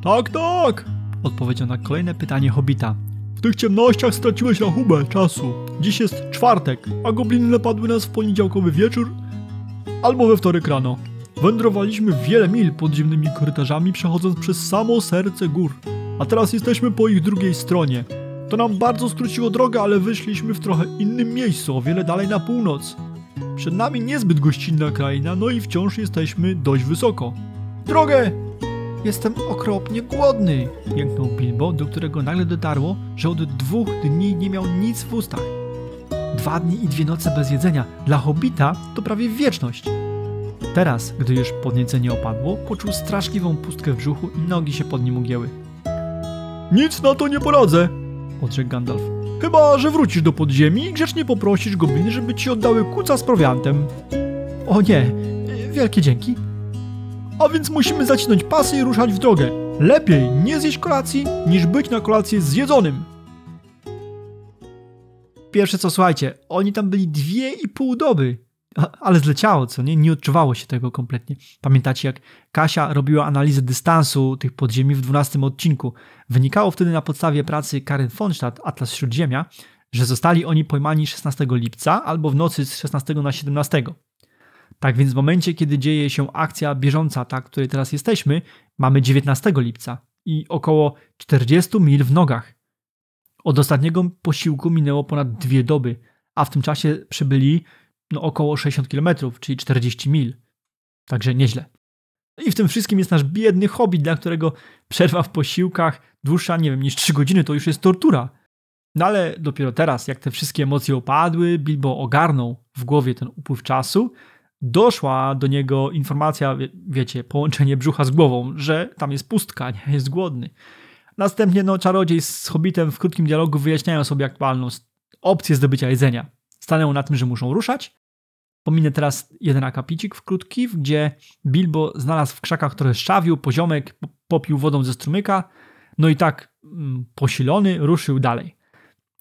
S2: Tak, tak!
S1: Odpowiedział na kolejne pytanie Hobita.
S2: Tych ciemnościach straciłeś rachubę czasu. Dziś jest czwartek, a gobliny napadły nas w poniedziałkowy wieczór albo we wtorek rano. Wędrowaliśmy wiele mil podziemnymi korytarzami, przechodząc przez samo serce gór. A teraz jesteśmy po ich drugiej stronie. To nam bardzo skróciło drogę, ale wyszliśmy w trochę innym miejscu, o wiele dalej na północ. Przed nami niezbyt gościnna kraina, no i wciąż jesteśmy dość wysoko. Drogę!
S1: Jestem okropnie głodny, jęknął Bilbo, do którego nagle dotarło, że od dwóch dni nie miał nic w ustach. Dwa dni i dwie noce bez jedzenia. Dla hobita to prawie wieczność. Teraz, gdy już podniecenie opadło, poczuł straszliwą pustkę w brzuchu i nogi się pod nim ugięły.
S2: Nic na to nie poradzę, odrzekł Gandalf. Chyba, że wrócisz do podziemi i grzecznie poprosisz gobliny, żeby ci oddały kuca z prowiantem.
S1: O nie, wielkie dzięki.
S2: A więc musimy zacinać pasy i ruszać w drogę. Lepiej nie zjeść kolacji, niż być na kolację zjedzonym.
S1: Pierwsze co, słuchajcie, oni tam byli dwie i pół doby. Ale zleciało, co nie? Nie odczuwało się tego kompletnie. Pamiętacie, jak Kasia robiła analizę dystansu tych podziemi w 12 odcinku? Wynikało wtedy na podstawie pracy Karen Fonstadt, Atlas Śródziemia, że zostali oni pojmani 16 lipca albo w nocy z 16 na 17. Tak więc w momencie, kiedy dzieje się akcja bieżąca, ta, której teraz jesteśmy, mamy 19 lipca i około 40 mil w nogach. Od ostatniego posiłku minęło ponad dwie doby, a w tym czasie przybyli no, około 60 km, czyli 40 mil. Także nieźle. I w tym wszystkim jest nasz biedny hobby, dla którego przerwa w posiłkach dłuższa, nie wiem, niż 3 godziny to już jest tortura. No ale dopiero teraz, jak te wszystkie emocje opadły, Bilbo ogarnął w głowie ten upływ czasu, doszła do niego informacja, wie, wiecie, połączenie brzucha z głową, że tam jest pustka, nie jest głodny. Następnie no, czarodziej z hobbitem w krótkim dialogu wyjaśniają sobie aktualną opcję zdobycia jedzenia. Stanęło na tym, że muszą ruszać. Pominę teraz jeden akapicik w krótki, gdzie Bilbo znalazł w krzakach trochę szczawiu, poziomek, popił wodą ze strumyka, no i tak mm, posilony ruszył dalej.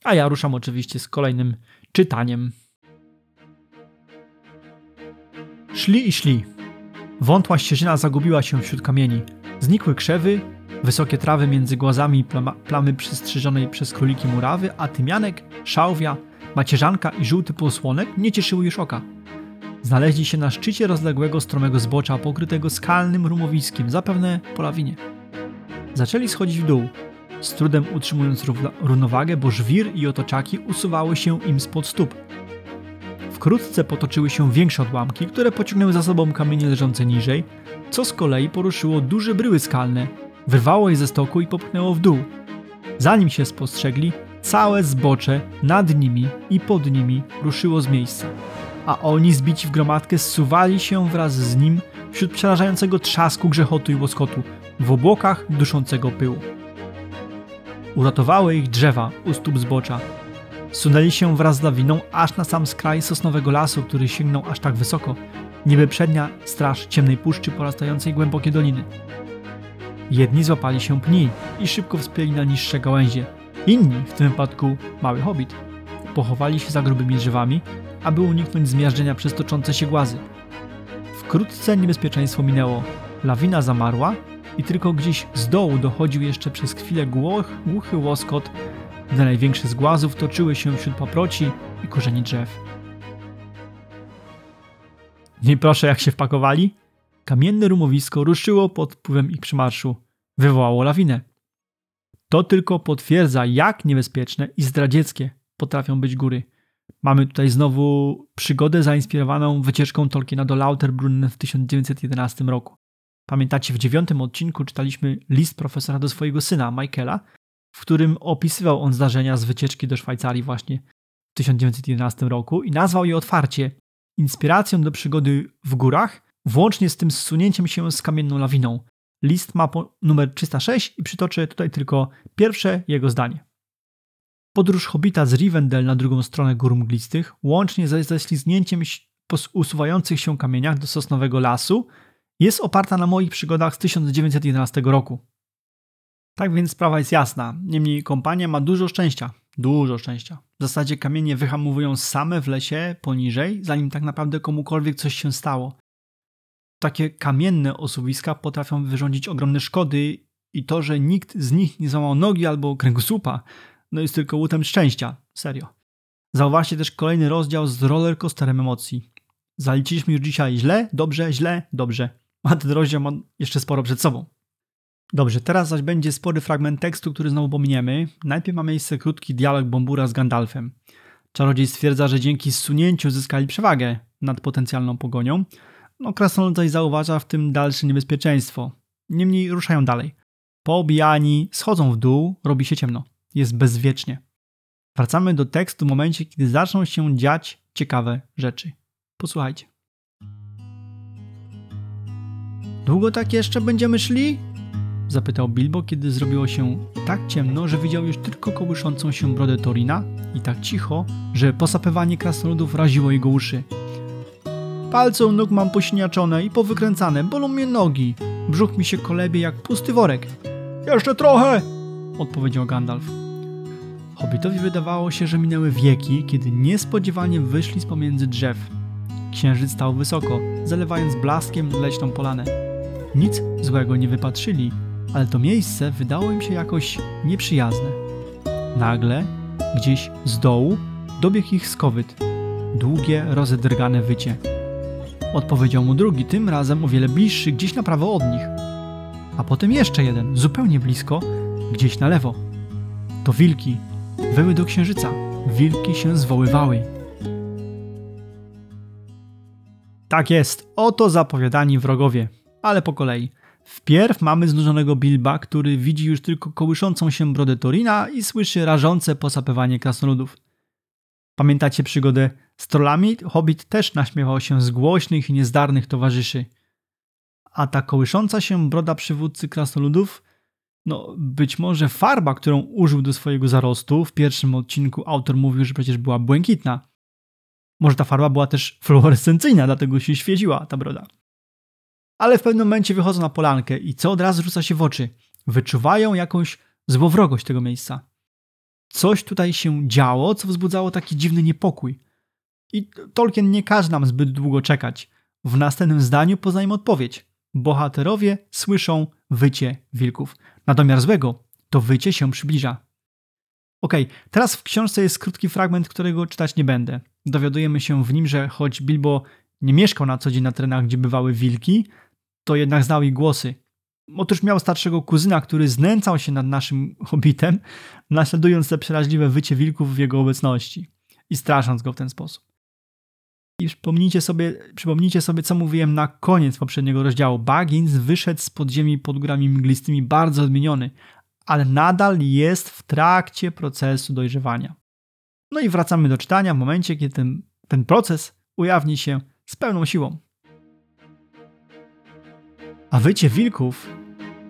S1: A ja ruszam oczywiście z kolejnym czytaniem. Szli i szli. Wątła ścieżyna zagubiła się wśród kamieni. Znikły krzewy, wysokie trawy między głazami plamy przystrzyżonej przez króliki murawy, a tymianek, szałwia, macierzanka i żółty posłonek nie cieszyły już oka. Znaleźli się na szczycie rozległego stromego zbocza pokrytego skalnym rumowiskiem, zapewne po lawinie. Zaczęli schodzić w dół, z trudem utrzymując równowagę, bo żwir i otoczaki usuwały się im spod stóp. Wkrótce potoczyły się większe odłamki, które pociągnęły za sobą kamienie leżące niżej, co z kolei poruszyło duże bryły skalne, wyrwało je ze stoku i popchnęło w dół. Zanim się spostrzegli, całe zbocze nad nimi i pod nimi ruszyło z miejsca, a oni zbici w gromadkę zsuwali się wraz z nim wśród przerażającego trzasku, grzechotu i łoskotu, w obłokach duszącego pyłu. Uratowały ich drzewa u stóp zbocza. Sunęli się wraz z lawiną aż na sam skraj sosnowego lasu, który sięgnął aż tak wysoko, niby przednia straż ciemnej puszczy porastającej głębokie doliny. Jedni złapali się pni i szybko wspięli na niższe gałęzie. Inni, w tym wypadku mały hobbit, pochowali się za grubymi drzewami, aby uniknąć zmiażdżenia przez toczące się głazy. Wkrótce niebezpieczeństwo minęło. Lawina zamarła i tylko gdzieś z dołu dochodził jeszcze przez chwilę głuch, głuchy łoskot, gdy największe z głazów toczyły się wśród paproci i korzeni drzew. Nie proszę, jak się wpakowali? Kamienne rumowisko ruszyło pod wpływem ich przymarszu. Wywołało lawinę. To tylko potwierdza, jak niebezpieczne i zdradzieckie potrafią być góry. Mamy tutaj znowu przygodę zainspirowaną wycieczką Tolkiena do Lauterbrunnen w 1911 roku. Pamiętacie, w dziewiątym odcinku czytaliśmy list profesora do swojego syna, Michaela, w którym opisywał on zdarzenia z wycieczki do Szwajcarii właśnie w 1911 roku i nazwał je otwarcie inspiracją do przygody w górach, włącznie z tym zsunięciem się z kamienną lawiną. List ma numer 306 i przytoczę tutaj tylko pierwsze jego zdanie. Podróż Hobita z Rivendell na drugą stronę gór mglistych, łącznie ze ześlizgnięciem po usuwających się kamieniach do sosnowego lasu, jest oparta na moich przygodach z 1911 roku. Tak więc sprawa jest jasna. Niemniej kompania ma dużo szczęścia. Dużo szczęścia. W zasadzie kamienie wyhamowują same w lesie poniżej, zanim tak naprawdę komukolwiek coś się stało. Takie kamienne osuwiska potrafią wyrządzić ogromne szkody i to, że nikt z nich nie złamał nogi albo kręgosłupa, no jest tylko łutem szczęścia. Serio. Zauważcie też kolejny rozdział z rollercoasterem emocji. Zaliczyliśmy już dzisiaj źle, dobrze, źle, dobrze. A ten rozdział ma jeszcze sporo przed sobą. Dobrze, teraz zaś będzie spory fragment tekstu, który znowu pominiemy. Najpierw ma miejsce krótki dialog Bombura z Gandalfem. Czarodziej stwierdza, że dzięki zsunięciu zyskali przewagę nad potencjalną pogonią. No, Krasnolud zaś zauważa w tym dalsze niebezpieczeństwo. Niemniej ruszają dalej. Poobijani schodzą w dół, robi się ciemno. Jest bezwiecznie. Wracamy do tekstu w momencie, kiedy zaczną się dziać ciekawe rzeczy. Posłuchajcie. Długo tak jeszcze będziemy szli? Zapytał Bilbo, kiedy zrobiło się tak ciemno, że widział już tylko kołyszącą się brodę Torina i tak cicho, że posapywanie krasnoludów raziło jego uszy. Palce u nóg mam pośniaczone i powykręcane, bolą mnie nogi. Brzuch mi się kolebie jak pusty worek.
S2: Jeszcze trochę!
S1: odpowiedział Gandalf. Hobbitowi wydawało się, że minęły wieki, kiedy niespodziewanie wyszli z pomiędzy drzew. Księżyc stał wysoko, zalewając blaskiem leśną polanę. Nic złego nie wypatrzyli, ale to miejsce wydało im się jakoś nieprzyjazne. Nagle, gdzieś z dołu, dobiegł ich skowyt. Długie, rozedrgane wycie. Odpowiedział mu drugi, tym razem o wiele bliższy, gdzieś na prawo od nich. A potem jeszcze jeden, zupełnie blisko, gdzieś na lewo. To wilki. Wyły do księżyca. Wilki się zwoływały. Tak jest, oto zapowiadani wrogowie. Ale po kolei. Wpierw mamy znużonego Bilba, który widzi już tylko kołyszącą się brodę Torina i słyszy rażące posapywanie krasnoludów. Pamiętacie przygodę z trollami? Hobbit też naśmiewał się z głośnych i niezdarnych towarzyszy. A ta kołysząca się broda przywódcy krasnoludów, no być może farba, którą użył do swojego zarostu, w pierwszym odcinku autor mówił, że przecież była błękitna. Może ta farba była też fluorescencyjna, dlatego się świeciła ta broda ale w pewnym momencie wychodzą na polankę i co od razu rzuca się w oczy? Wyczuwają jakąś złowrogość tego miejsca. Coś tutaj się działo, co wzbudzało taki dziwny niepokój. I Tolkien nie każe nam zbyt długo czekać. W następnym zdaniu poznajemy odpowiedź. Bohaterowie słyszą wycie wilków. Na domiar złego to wycie się przybliża. Ok, teraz w książce jest krótki fragment, którego czytać nie będę. Dowiadujemy się w nim, że choć Bilbo nie mieszkał na co dzień na terenach, gdzie bywały wilki, to jednak znał ich głosy. Otóż miał starszego kuzyna, który znęcał się nad naszym hobbitem, naśladując te przeraźliwe wycie wilków w jego obecności i strasząc go w ten sposób. I przypomnijcie sobie, przypomnijcie sobie, co mówiłem na koniec poprzedniego rozdziału. Baggins wyszedł z podziemi pod górami mglistymi bardzo odmieniony, ale nadal jest w trakcie procesu dojrzewania. No i wracamy do czytania w momencie, kiedy ten, ten proces ujawni się z pełną siłą. A wycie wilków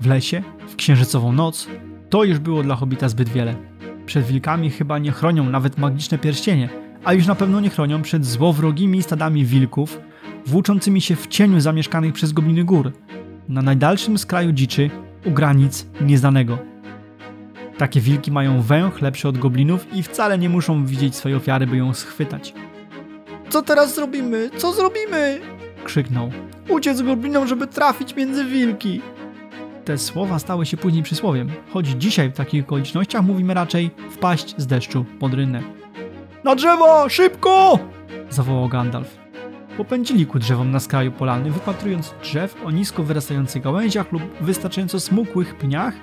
S1: w lesie w księżycową noc to już było dla hobita zbyt wiele. Przed wilkami chyba nie chronią nawet magiczne pierścienie, a już na pewno nie chronią przed złowrogimi stadami wilków, włóczącymi się w cieniu zamieszkanych przez gobliny gór, na najdalszym skraju dziczy, u granic nieznanego. Takie wilki mają węch lepszy od goblinów i wcale nie muszą widzieć swojej ofiary, by ją schwytać.
S2: Co teraz zrobimy? Co zrobimy?
S1: Krzyknął.
S2: Uciec goblinom, żeby trafić między wilki.
S1: Te słowa stały się później przysłowiem, choć dzisiaj w takich okolicznościach mówimy raczej wpaść z deszczu pod rynę.
S2: Na drzewo! Szybko!
S1: zawołał Gandalf. Popędzili ku drzewom na skraju polany, wypatrując drzew o nisko wyrastających gałęziach lub wystarczająco smukłych pniach,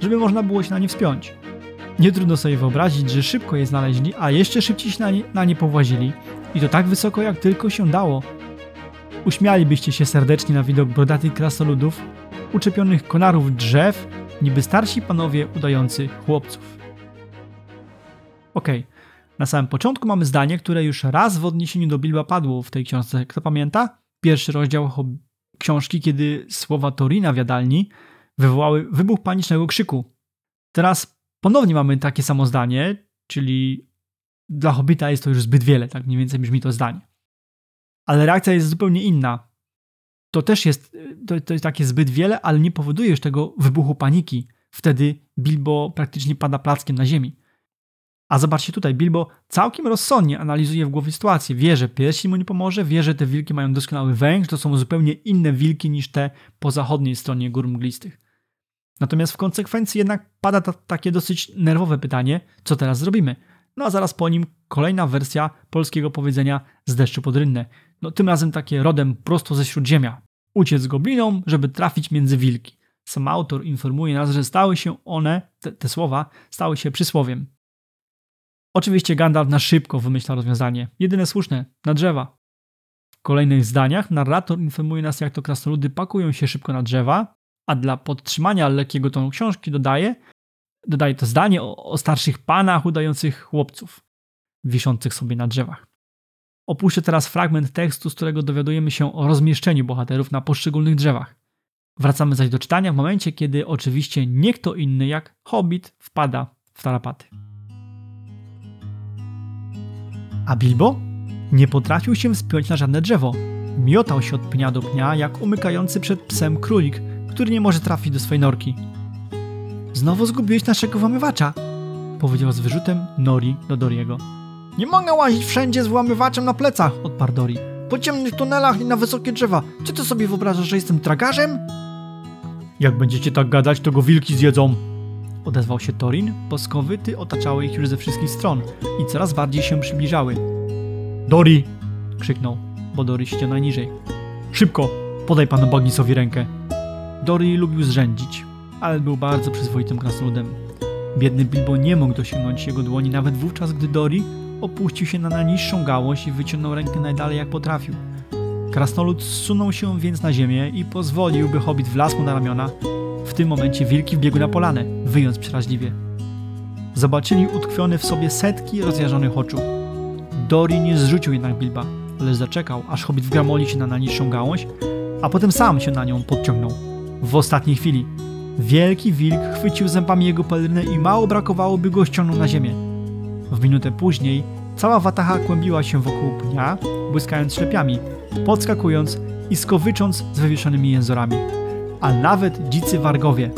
S1: żeby można było się na nie wspiąć. Nie trudno sobie wyobrazić, że szybko je znaleźli, a jeszcze szybciej się na nie, na nie powłazili. I to tak wysoko, jak tylko się dało. Uśmialibyście się serdecznie na widok brodatych krasoludów, uczepionych konarów drzew niby starsi panowie udający chłopców. Okej, okay. na samym początku mamy zdanie, które już raz w odniesieniu do Bilba padło w tej książce. Kto pamięta? Pierwszy rozdział książki, kiedy słowa Torina w jadalni wywołały wybuch panicznego krzyku. Teraz ponownie mamy takie samo zdanie, czyli dla Hobbita jest to już zbyt wiele, tak mniej więcej brzmi to zdanie. Ale reakcja jest zupełnie inna. To też jest, to, to jest takie zbyt wiele, ale nie powoduje już tego wybuchu paniki. Wtedy Bilbo praktycznie pada plackiem na ziemi. A zobaczcie tutaj, Bilbo całkiem rozsądnie analizuje w głowie sytuację. Wie, że pierścień mu nie pomoże, wie, że te wilki mają doskonały węż, to są zupełnie inne wilki niż te po zachodniej stronie gór mglistych. Natomiast w konsekwencji jednak pada ta, takie dosyć nerwowe pytanie, co teraz zrobimy? No a zaraz po nim kolejna wersja polskiego powiedzenia z deszczu pod rynne. No tym razem takie rodem prosto ze śródziemia. Uciec goblinom, żeby trafić między wilki. Sam autor informuje nas, że stały się one, te, te słowa, stały się przysłowiem. Oczywiście Gandalf na szybko wymyśla rozwiązanie. Jedyne słuszne, na drzewa. W kolejnych zdaniach narrator informuje nas, jak to krasnoludy pakują się szybko na drzewa, a dla podtrzymania lekkiego tonu książki dodaje, dodaje to zdanie o, o starszych panach udających chłopców, wiszących sobie na drzewach. Opuszczę teraz fragment tekstu, z którego dowiadujemy się o rozmieszczeniu bohaterów na poszczególnych drzewach. Wracamy zaś do czytania w momencie, kiedy oczywiście nie kto inny jak Hobbit wpada w tarapaty. A Bilbo? Nie potrafił się wspiąć na żadne drzewo. Miotał się od pnia do pnia, jak umykający przed psem królik, który nie może trafić do swojej norki. Znowu zgubiłeś naszego włamywacza, powiedział z wyrzutem Nori do Doriego. Nie mogę łazić wszędzie z włamywaczem na plecach, odparł Dori. Po ciemnych tunelach i na wysokie drzewa. Czy ty sobie wyobrażasz, że jestem tragarzem? Jak będziecie tak gadać, to go wilki zjedzą, odezwał się Torin, bo skowyty otaczały ich już ze wszystkich stron i coraz bardziej się przybliżały. Dori! krzyknął, bo Dori siedział najniżej. Szybko, podaj panu Bagnisowi rękę. Dori lubił zrzędzić, ale był bardzo przyzwoitym krasnoludem. Biedny Bilbo nie mógł dosięgnąć jego dłoni nawet wówczas, gdy Dori opuścił się na najniższą gałąź i wyciągnął rękę najdalej jak potrafił. Krasnolud zsunął się więc na ziemię i pozwolił, by hobbit wlazł mu na ramiona. W tym momencie wilki wbiegły na polanę, wyjąc przeraźliwie. Zobaczyli utkwione w sobie setki rozjarzonych oczu. Dori nie zrzucił jednak Bilba, lecz zaczekał, aż hobbit wgramoli się na najniższą gałąź, a potem sam się na nią podciągnął. W ostatniej chwili wielki wilk chwycił zębami jego pelerynę i mało brakowało, by go ściągnął na ziemię. W minutę później cała watacha kłębiła się wokół pnia, błyskając ślepiami, podskakując i skowycząc z wywieszonymi jęzorami. A nawet dzicy wargowie,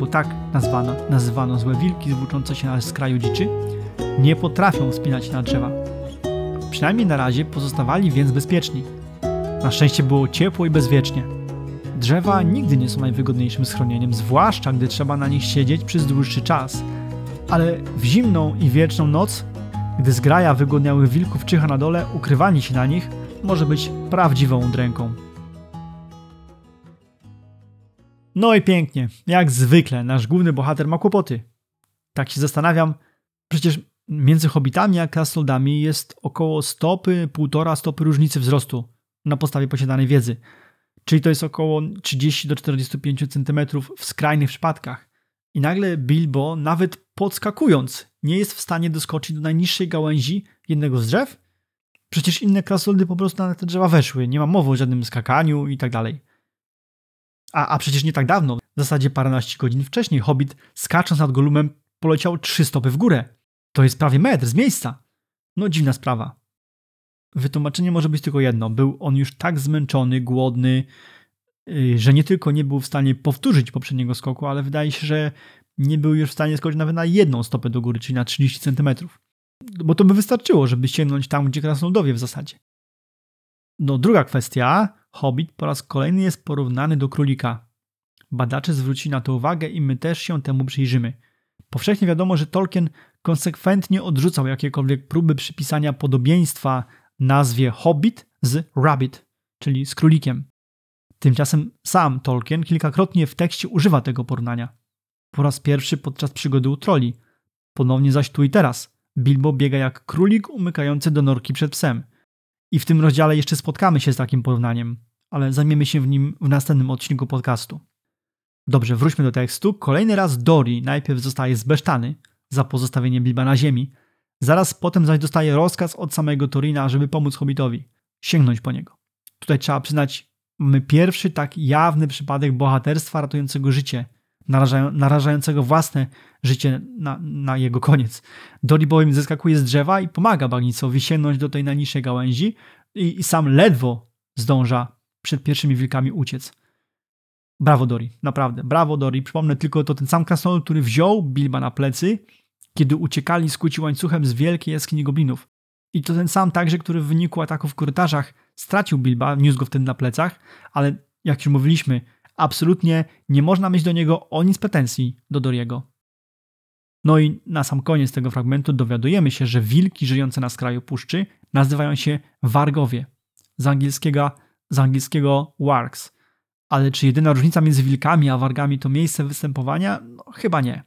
S1: bo tak nazwano, nazywano złe wilki zwłóczące się na skraju dziczy, nie potrafią wspinać się na drzewa. Przynajmniej na razie pozostawali więc bezpieczni. Na szczęście było ciepło i bezwiecznie. Drzewa nigdy nie są najwygodniejszym schronieniem, zwłaszcza gdy trzeba na nich siedzieć przez dłuższy czas. Ale w zimną i wieczną noc, gdy zgraja wygodniałych wilków czyha na dole, ukrywanie się na nich może być prawdziwą dręką. No i pięknie, jak zwykle, nasz główny bohater ma kłopoty. Tak się zastanawiam, przecież między hobbitami a krasnoludami jest około stopy, półtora stopy różnicy wzrostu na podstawie posiadanej wiedzy. Czyli to jest około 30 do 45 cm w skrajnych przypadkach. I nagle Bilbo, nawet podskakując, nie jest w stanie doskoczyć do najniższej gałęzi jednego z drzew? Przecież inne krasnoludy po prostu na te drzewa weszły, nie ma mowy o żadnym skakaniu i tak dalej. A, a przecież nie tak dawno, w zasadzie paręnaście godzin wcześniej, Hobbit skacząc nad Golumem poleciał trzy stopy w górę. To jest prawie metr z miejsca. No dziwna sprawa. Wytłumaczenie może być tylko jedno. Był on już tak zmęczony, głodny, y, że nie tylko nie był w stanie powtórzyć poprzedniego skoku, ale wydaje się, że nie był już w stanie skoczyć nawet na jedną stopę do góry, czyli na 30 cm. Bo to by wystarczyło, żeby sięgnąć tam, gdzie krasnoludowie w zasadzie. No, druga kwestia. Hobbit po raz kolejny jest porównany do królika. Badacze zwrócili na to uwagę i my też się temu przyjrzymy. Powszechnie wiadomo, że Tolkien konsekwentnie odrzucał jakiekolwiek próby przypisania podobieństwa nazwie Hobbit z Rabbit, czyli z królikiem. Tymczasem sam Tolkien kilkakrotnie w tekście używa tego porównania. Po raz pierwszy podczas przygody u troli, ponownie zaś tu i teraz. Bilbo biega jak królik umykający do norki przed psem. I w tym rozdziale jeszcze spotkamy się z takim porównaniem, ale zajmiemy się w nim w następnym odcinku podcastu. Dobrze, wróćmy do tekstu. Kolejny raz Dori najpierw zostaje zbesztany za pozostawienie Bilba na ziemi, zaraz potem zaś dostaje rozkaz od samego Torina, żeby pomóc Hobbitowi, sięgnąć po niego. Tutaj trzeba przyznać, mamy pierwszy tak jawny przypadek bohaterstwa ratującego życie, narażającego własne życie na, na jego koniec. Dori bowiem zeskakuje z drzewa i pomaga Bagnicowi sięgnąć do tej najniższej gałęzi i, i sam ledwo zdąża przed pierwszymi wilkami uciec. Brawo Dori, naprawdę, brawo Dori. Przypomnę tylko, to ten sam krasnolud, który wziął Bilba na plecy, kiedy uciekali z kuci łańcuchem z wielkiej jaskini goblinów. I to ten sam także, który w wyniku ataków w korytarzach stracił Bilba, niósł go wtedy na plecach, ale jak już mówiliśmy, absolutnie nie można mieć do niego o nic pretensji do Doriego. No i na sam koniec tego fragmentu dowiadujemy się, że wilki żyjące na skraju puszczy nazywają się wargowie. Z angielskiego, z angielskiego wargs. Ale czy jedyna różnica między wilkami a wargami to miejsce występowania? No, chyba nie.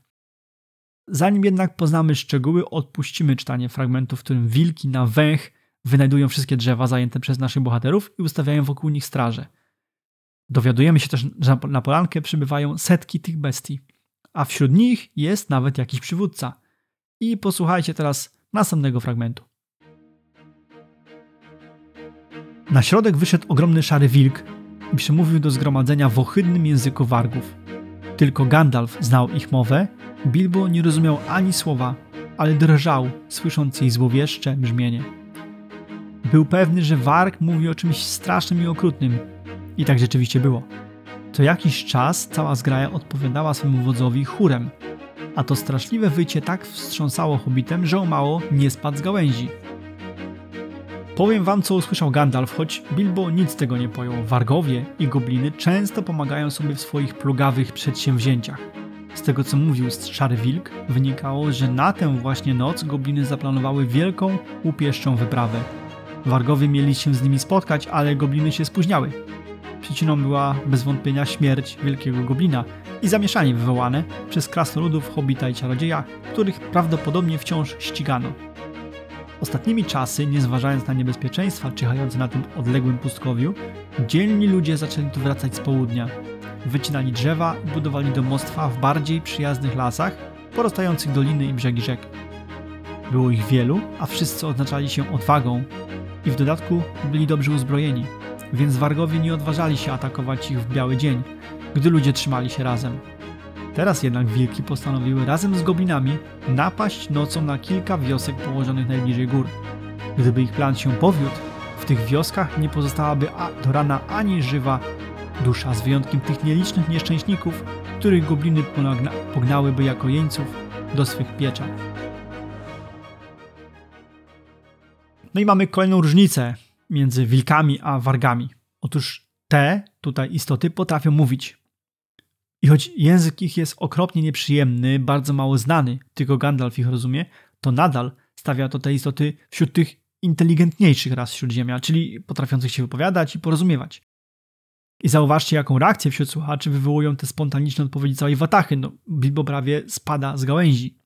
S1: Zanim jednak poznamy szczegóły, odpuścimy czytanie fragmentu, w którym wilki na węch wynajdują wszystkie drzewa zajęte przez naszych bohaterów i ustawiają wokół nich straże. Dowiadujemy się też, że na polankę przybywają setki tych bestii, a wśród nich jest nawet jakiś przywódca. I posłuchajcie teraz następnego fragmentu. Na środek wyszedł ogromny szary wilk i przemówił do zgromadzenia w ohydnym języku wargów. Tylko Gandalf znał ich mowę, Bilbo nie rozumiał ani słowa, ale drżał, słysząc jej złowieszcze brzmienie. Był pewny, że warg mówi o czymś strasznym i okrutnym. I tak rzeczywiście było. Co jakiś czas cała zgraja odpowiadała swemu wodzowi chórem, a to straszliwe wycie tak wstrząsało hobbitem, że o mało nie spadł z gałęzi. Powiem wam, co usłyszał Gandalf, choć Bilbo nic tego nie pojął. Wargowie i gobliny często pomagają sobie w swoich plugawych przedsięwzięciach. Z tego, co mówił Szary Wilk, wynikało, że na tę właśnie noc gobliny zaplanowały wielką, upieszczą wyprawę. Wargowie mieli się z nimi spotkać, ale gobliny się spóźniały. Przyczyną była bez wątpienia śmierć wielkiego goblina i zamieszanie wywołane przez krasnoludów, hobita i czarodzieja, których prawdopodobnie wciąż ścigano. Ostatnimi czasy, nie zważając na niebezpieczeństwa czyhające na tym odległym pustkowiu, dzielni ludzie zaczęli tu wracać z południa. Wycinali drzewa i budowali domostwa w bardziej przyjaznych lasach, porastających doliny i brzegi rzek. Było ich wielu, a wszyscy odznaczali się odwagą i w dodatku byli dobrze uzbrojeni, więc wargowie nie odważali się atakować ich w biały dzień, gdy ludzie trzymali się razem. Teraz jednak wilki postanowiły razem z goblinami napaść nocą na kilka wiosek położonych najbliżej gór. Gdyby ich plan się powiódł, w tych wioskach nie pozostałaby do rana ani żywa dusza, z wyjątkiem tych nielicznych nieszczęśników, których gobliny pognałyby jako jeńców do swych pieczar. No i mamy kolejną różnicę między wilkami a wargami. Otóż te tutaj istoty potrafią mówić. I choć język ich jest okropnie nieprzyjemny, bardzo mało znany, tylko Gandalf ich rozumie, to nadal stawia to te istoty wśród tych inteligentniejszych ras Śródziemia, czyli potrafiących się wypowiadać i porozumiewać. I zauważcie, jaką reakcję wśród słuchaczy wywołują te spontaniczne odpowiedzi całej watachy. No, Bilbo prawie spada z gałęzi.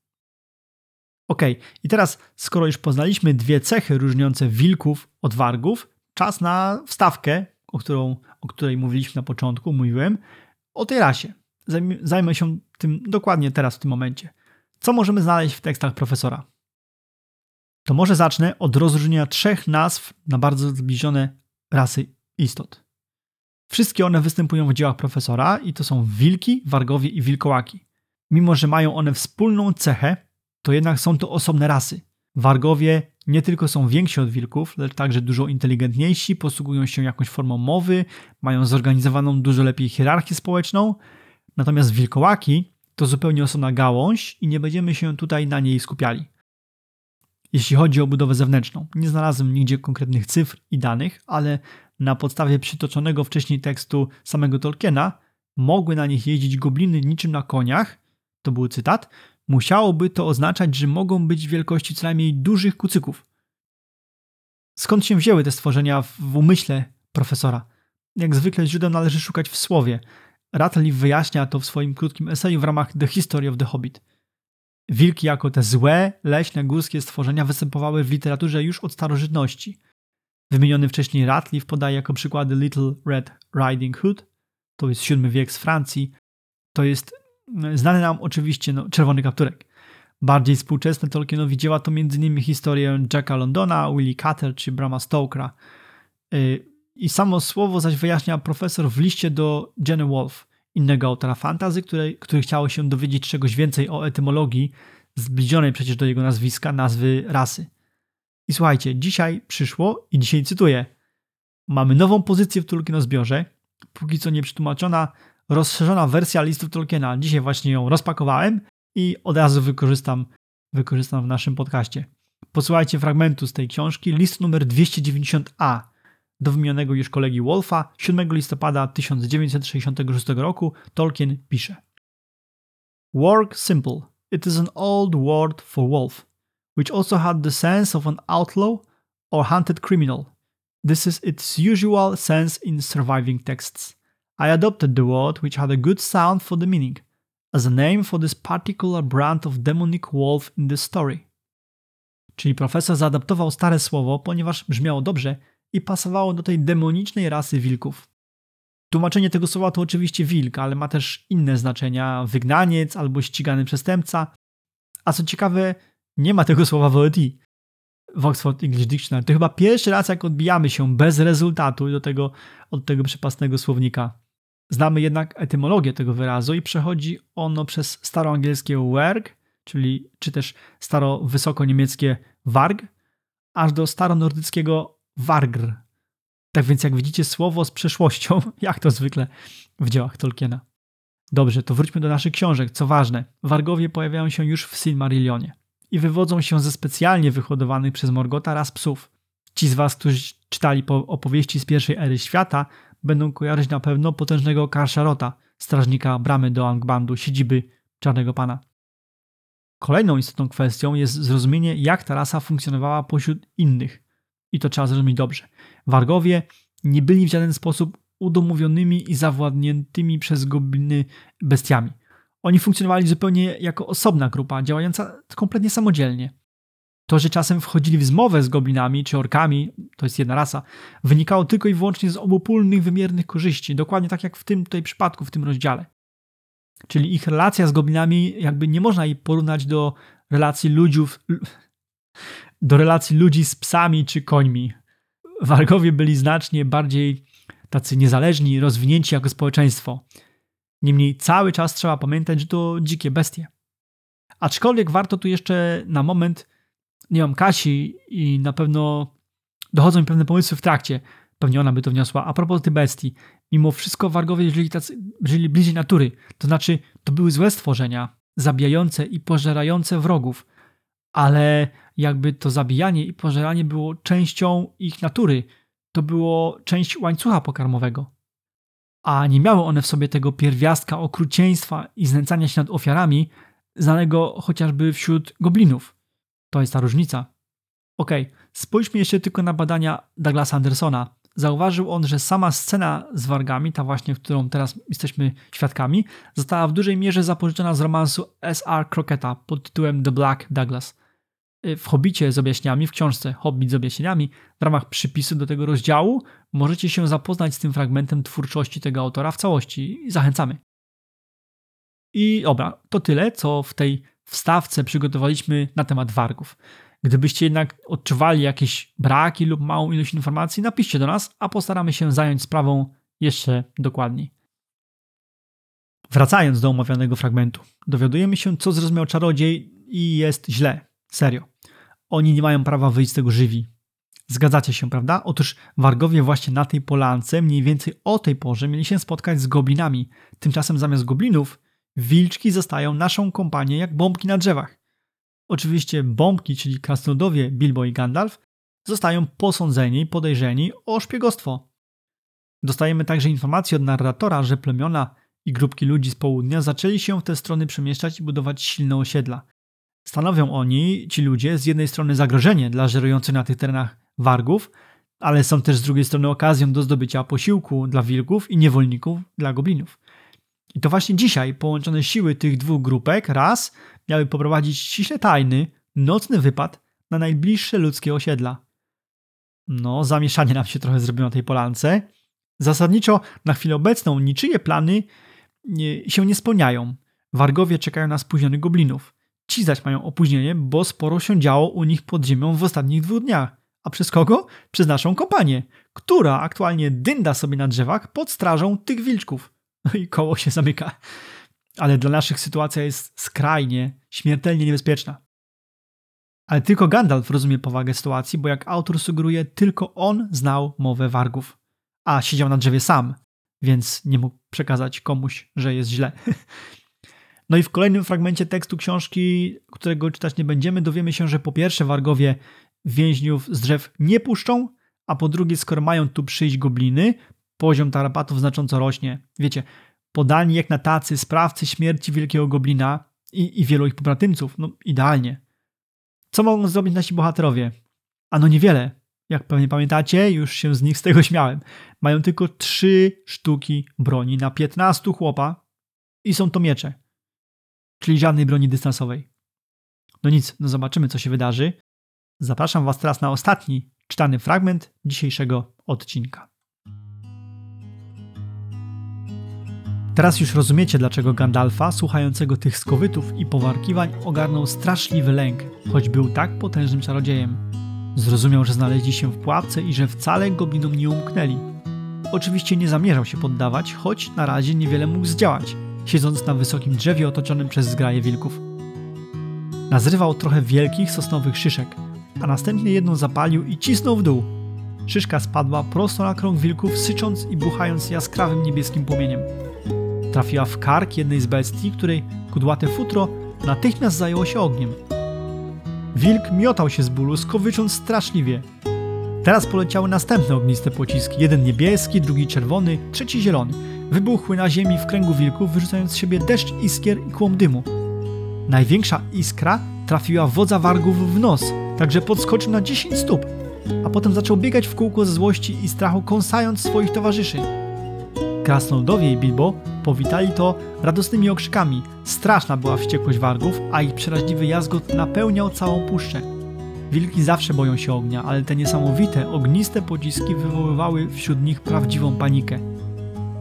S1: Ok, i teraz, skoro już poznaliśmy dwie cechy różniące wilków od wargów, czas na wstawkę, o, którą, o której mówiliśmy na początku, mówiłem, o tej rasie. Zajmę się tym dokładnie teraz, w tym momencie. Co możemy znaleźć w tekstach profesora? To może zacznę od rozróżnienia trzech nazw na bardzo zbliżone rasy istot. Wszystkie one występują w dziełach profesora i to są wilki, wargowie i wilkołaki. Mimo, że mają one wspólną cechę, to jednak są to osobne rasy. Wargowie nie tylko są więksi od wilków, lecz także dużo inteligentniejsi, posługują się jakąś formą mowy, mają zorganizowaną dużo lepiej hierarchię społeczną. Natomiast wilkołaki to zupełnie osobna gałąź i nie będziemy się tutaj na niej skupiali. Jeśli chodzi o budowę zewnętrzną, nie znalazłem nigdzie konkretnych cyfr i danych, ale na podstawie przytoczonego wcześniej tekstu samego Tolkiena mogły na nich jeździć gobliny niczym na koniach, to był cytat, musiałoby to oznaczać, że mogą być wielkości co najmniej dużych kucyków. Skąd się wzięły te stworzenia w umyśle profesora? Jak zwykle źródeł należy szukać w słowie. Ratliff wyjaśnia to w swoim krótkim eseju w ramach The History of the Hobbit. Wilki jako te złe, leśne, górskie stworzenia występowały w literaturze już od starożytności. Wymieniony wcześniej Ratliff podaje jako przykłady Little Red Riding Hood, to jest VII wiek z Francji, to jest znany nam oczywiście no, Czerwony Kapturek. Bardziej współczesne Tolkienowi dzieła to m.in. historię Jacka Londona, Willie Cutter czy Brama Stokera. Y, I samo słowo zaś wyjaśnia profesor w liście do Jenny Wolf, innego autora fantazy, który, który chciało się dowiedzieć czegoś więcej o etymologii zbliżonej przecież do jego nazwiska, nazwy rasy. I słuchajcie, dzisiaj przyszło, i dzisiaj cytuję, mamy nową pozycję w Tolkienozbiorze, póki co nieprzetłumaczona, rozszerzona wersja listów Tolkiena. Dzisiaj właśnie ją rozpakowałem i od razu wykorzystam, wykorzystam w naszym podcaście. Posłuchajcie fragmentu z tej książki, list numer 290a do wymienionego już kolegi Wolfa 7 listopada 1966 roku Tolkien pisze Work simple. It is an old word for wolf, which also had the sense of an outlaw or hunted criminal. This is its usual sense in surviving texts. I adopted the word which had a good sound for the meaning, as a name for this particular brand of demonic wolf in the story. Czyli profesor zaadaptował stare słowo, ponieważ brzmiało dobrze i pasowało do tej demonicznej rasy wilków. Tłumaczenie tego słowa to oczywiście wilk, ale ma też inne znaczenia wygnaniec albo ścigany przestępca. A co ciekawe, nie ma tego słowa w OET, w Oxford English Dictionary. To chyba pierwszy raz, jak odbijamy się bez rezultatu do tego, od tego przepasnego słownika. Znamy jednak etymologię tego wyrazu i przechodzi ono przez staroangielskie werg, czyli czy też staro-wysoko-niemieckie warg, aż do staronordyckiego wargr. Tak więc jak widzicie słowo z przeszłością, jak to zwykle w dziełach Tolkiena. Dobrze, to wróćmy do naszych książek. Co ważne, wargowie pojawiają się już w Silmarillionie i wywodzą się ze specjalnie wyhodowanych przez Morgota ras psów. Ci z was, którzy czytali opowieści z pierwszej ery świata, będą kojarzyć na pewno potężnego Karszarota, strażnika bramy do Angbandu, siedziby Czarnego Pana. Kolejną istotną kwestią jest zrozumienie, jak ta rasa funkcjonowała pośród innych. I to trzeba zrozumieć dobrze. Wargowie nie byli w żaden sposób udomowionymi i zawładniętymi przez gobliny bestiami. Oni funkcjonowali zupełnie jako osobna grupa, działająca kompletnie samodzielnie. To, że czasem wchodzili w zmowę z goblinami czy orkami, to jest jedna rasa, wynikało tylko i wyłącznie z obopólnych wymiernych korzyści, dokładnie tak jak w tym tutaj przypadku, w tym rozdziale. Czyli ich relacja z goblinami jakby nie można jej porównać do relacji ludziów, do relacji ludzi z psami czy końmi. Wargowie byli znacznie bardziej tacy niezależni, rozwinięci jako społeczeństwo. Niemniej cały czas trzeba pamiętać, że to dzikie bestie. Aczkolwiek warto tu jeszcze na moment, nie mam Kasi i na pewno dochodzą mi pewne pomysły w trakcie, pewnie ona by to wniosła. A propos tej bestii, mimo wszystko wargowie żyli, tacy, żyli bliżej natury, to znaczy to były złe stworzenia, zabijające i pożerające wrogów, ale jakby to zabijanie i pożeranie było częścią ich natury, to było część łańcucha pokarmowego. A nie miały one w sobie tego pierwiastka okrucieństwa i znęcania się nad ofiarami, znanego chociażby wśród goblinów. To jest ta różnica. Okay, spójrzmy jeszcze tylko na badania Douglasa Andersona. Zauważył on, że sama scena z wargami, ta właśnie, którą teraz jesteśmy świadkami, została w dużej mierze zapożyczona z romansu S.R. Crocketa pod tytułem The Black Douglas – Y, w Hobbicie z objaśnieniami, w książce Hobbit z objaśnieniami, w ramach przypisu do tego rozdziału możecie się zapoznać z tym fragmentem twórczości tego autora w całości. Zachęcamy. I dobra, to tyle, co w tej wstawce przygotowaliśmy na temat wargów. Gdybyście jednak odczuwali jakieś braki lub małą ilość informacji, napiszcie do nas, a postaramy się zająć sprawą jeszcze dokładniej. Wracając do omawianego fragmentu, dowiadujemy się, co zrozumiał czarodziej i jest źle. Serio oni nie mają prawa wyjść z tego żywi. Zgadzacie się, prawda? Otóż wargowie właśnie na tej polance mniej więcej o tej porze mieli się spotkać z goblinami. Tymczasem zamiast goblinów wilczki zostają naszą kompanię jak bombki na drzewach. Oczywiście bombki, czyli krasnoludowie Bilbo i Gandalf, zostają posądzeni i podejrzeni o szpiegostwo. Dostajemy także informację od narratora, że plemiona i grupki ludzi z południa zaczęli się w te strony przemieszczać i budować silne osiedla. Stanowią oni, ci ludzie, z jednej strony zagrożenie dla żerujących na tych terenach wargów, ale są też z drugiej strony okazją do zdobycia posiłku dla wilków i niewolników dla goblinów. I to właśnie dzisiaj połączone siły tych dwóch grupek raz miały poprowadzić ściśle tajny, nocny wypad na najbliższe ludzkie osiedla. No, zamieszanie nam się trochę zrobiło na tej polance. Zasadniczo na chwilę obecną niczyje plany się nie spełniają. Wargowie czekają na spóźnionych goblinów. Ci zaś mają opóźnienie, bo sporo się działo u nich pod ziemią w ostatnich dwóch dniach. A przez kogo? Przez naszą kompanię, która aktualnie dynda sobie na drzewach pod strażą tych wilczków. No i koło się zamyka. Ale dla naszych sytuacja jest skrajnie, śmiertelnie niebezpieczna. Ale tylko Gandalf rozumie powagę sytuacji, bo jak autor sugeruje, tylko on znał mowę wargów. A siedział na drzewie sam, więc nie mógł przekazać komuś, że jest źle. No i w kolejnym fragmencie tekstu książki, którego czytać nie będziemy, dowiemy się, że po pierwsze wargowie więźniów z drzew nie puszczą, a po drugie, skoro mają tu przyjść gobliny, poziom tarapatów znacząco rośnie. Wiecie, podani jak na tacy sprawcy śmierci wielkiego goblina i, i wielu ich pobratymców, no idealnie. Co mogą zrobić nasi bohaterowie? Ano niewiele. Jak pewnie pamiętacie, już się z nich z tego śmiałem. Mają tylko trzy sztuki broni na 15 chłopa i są to miecze. Czyli żadnej broni dystansowej. No nic, no zobaczymy co się wydarzy. Zapraszam Was teraz na ostatni czytany fragment dzisiejszego odcinka. Teraz już rozumiecie, dlaczego Gandalfa, słuchającego tych skowytów i powarkiwań, ogarnął straszliwy lęk, choć był tak potężnym czarodziejem. Zrozumiał, że znaleźli się w pułapce i że wcale goblinom nie umknęli. Oczywiście nie zamierzał się poddawać, choć na razie niewiele mógł zdziałać, siedząc na wysokim drzewie otoczonym przez zgraje wilków. Nazrywał trochę wielkich sosnowych szyszek, a następnie jedną zapalił i cisnął w dół. Szyszka spadła prosto na krąg wilków, sycząc i buchając jaskrawym niebieskim płomieniem. Trafiła w kark jednej z bestii, której kudłate futro natychmiast zajęło się ogniem. Wilk miotał się z bólu, skowycząc straszliwie. Teraz poleciały następne ogniste pociski, jeden niebieski, drugi czerwony, trzeci zielony. Wybuchły na ziemi w kręgu wilków, wyrzucając z siebie deszcz iskier i kłom dymu. Największa iskra trafiła wodza wargów w nos, także podskoczył na 10 stóp, a potem zaczął biegać w kółko ze złości i strachu, kąsając swoich towarzyszy. Krasnoludowie i Bilbo powitali to radosnymi okrzykami. Straszna była wściekłość wargów, a ich przeraźliwy jazgot napełniał całą puszczę. Wilki zawsze boją się ognia, ale te niesamowite, ogniste pociski wywoływały wśród nich prawdziwą panikę.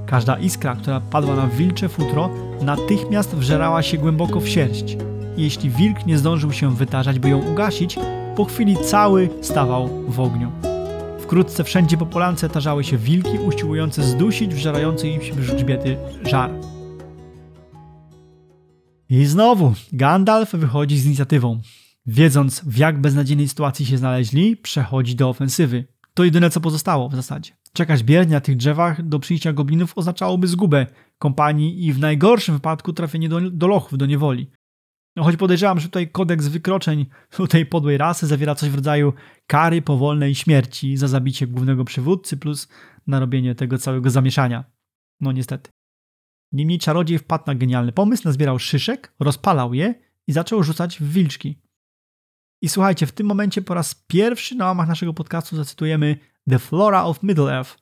S1: Każda iskra, która padła na wilcze futro, natychmiast wżerała się głęboko w sierść. Jeśli wilk nie zdążył się wytarzać, by ją ugasić, po chwili cały stawał w ogniu. Wkrótce wszędzie po polance tarzały się wilki usiłujące zdusić wżerający im się grzbiety żar. I znowu Gandalf wychodzi z inicjatywą. Wiedząc w jak beznadziejnej sytuacji się znaleźli, przechodzi do ofensywy. To jedyne co pozostało w zasadzie. Czekać biernie na tych drzewach do przyjścia goblinów oznaczałoby zgubę kompanii i w najgorszym wypadku trafienie do, do lochów, do niewoli. No choć podejrzewam, że tutaj kodeks wykroczeń tej podłej rasy zawiera coś w rodzaju kary powolnej śmierci za zabicie głównego przywódcy plus narobienie tego całego zamieszania. No niestety. Niemniej czarodziej wpadł na genialny pomysł, nazbierał szyszek, rozpalał je i zaczął rzucać w wilczki. I słuchajcie, w tym momencie po raz pierwszy na łamach naszego podcastu zacytujemy The Flora of Middle-earth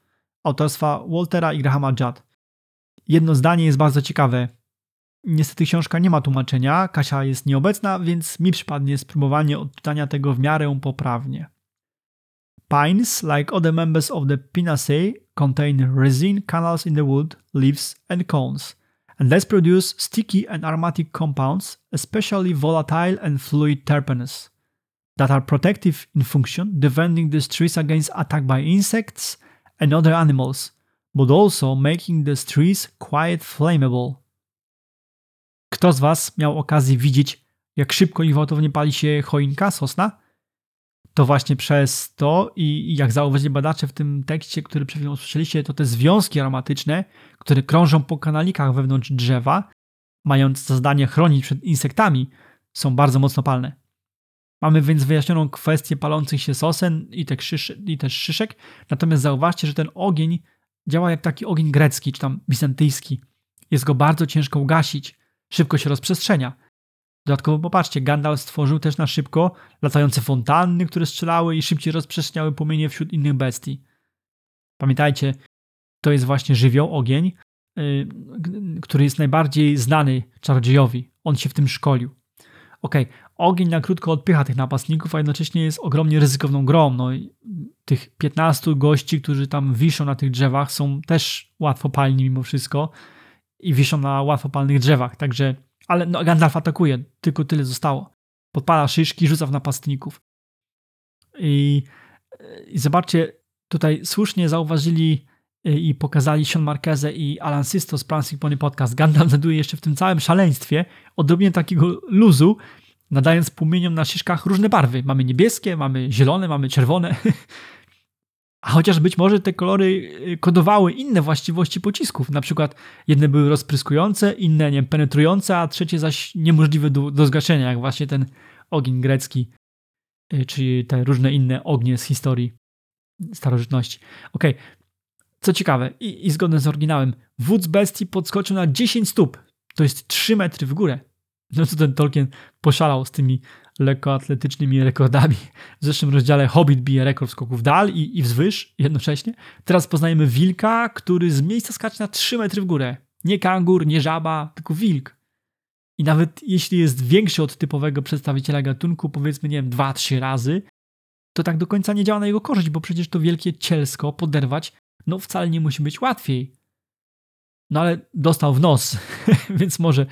S1: autorstwa Waltera i Grahama Judd. Jedno zdanie jest bardzo ciekawe. Niestety książka nie ma tłumaczenia, Kasia jest nieobecna, więc mi przypadnie spróbowanie odczytania tego w miarę poprawnie. Pines, like other members of the Pinaceae, contain resin canals in the wood, leaves and cones, and thus produce sticky and aromatic compounds, especially volatile and fluid terpenes, that are protective in function, defending these trees against attack by insects and other animals, but also making the trees quite flammable. Kto z Was miał okazję widzieć, jak szybko i gwałtownie pali się choinka, sosna? To właśnie przez to i jak zauważyli badacze w tym tekście, który przed chwilą usłyszeliście, to te związki aromatyczne, które krążą po kanalikach wewnątrz drzewa, mając za zadanie chronić przed insektami, są bardzo mocno palne. Mamy więc wyjaśnioną kwestię palących się sosen i, te krzyż, i też szyszek, natomiast zauważcie, że ten ogień działa jak taki ogień grecki czy tam bizantyjski. Jest go bardzo ciężko ugasić, szybko się rozprzestrzenia. Dodatkowo popatrzcie, Gandalf stworzył też na szybko latające fontanny, które strzelały i szybciej rozprzestrzeniały płomienie wśród innych bestii. Pamiętajcie, to jest właśnie żywioł, ogień, yy, który jest najbardziej znany czarodziejowi. On się w tym szkolił. Okay, ogień na krótko odpycha tych napastników, a jednocześnie jest ogromnie ryzykowną grą. No, tych 15 gości, którzy tam wiszą na tych drzewach, są też łatwo palni mimo wszystko i wiszą na łatwopalnych drzewach, także, ale no, Gandalf atakuje, tylko tyle zostało. Podpala szyszki, rzuca w napastników. I, i zobaczcie, tutaj słusznie zauważyli y, i pokazali Sean Marqueze i Alan Sisto z Prancing Pony Podcast. Gandalf znajduje jeszcze w tym całym szaleństwie odrobinę takiego luzu, nadając płomieniom na szyszkach różne barwy. Mamy niebieskie, mamy zielone, mamy czerwone. A chociaż być może te kolory y, kodowały inne właściwości pocisków. Na przykład jedne były rozpryskujące, inne nie penetrujące, a trzecie zaś niemożliwe do, do zgaszenia, jak właśnie ten ogień grecki, y, czy te różne inne ognie z historii starożytności. Okej, okay. co ciekawe i, i zgodne z oryginałem, wódz bestii podskoczył na 10 stóp. To jest 3 metry w górę. No co ten Tolkien poszalał z tymi lekkoatletycznymi rekordami. W zeszłym rozdziale Hobbit bije rekord skoków dal i, i wzwyż jednocześnie. Teraz poznajemy wilka, który z miejsca skacze na 3 metry w górę. Nie kangur, nie żaba, tylko wilk. I nawet jeśli jest większy od typowego przedstawiciela gatunku, powiedzmy, nie wiem, 2-3 razy, to tak do końca nie działa na jego korzyść, bo przecież to wielkie cielsko poderwać, no wcale nie musi być łatwiej. No ale dostał w nos, więc może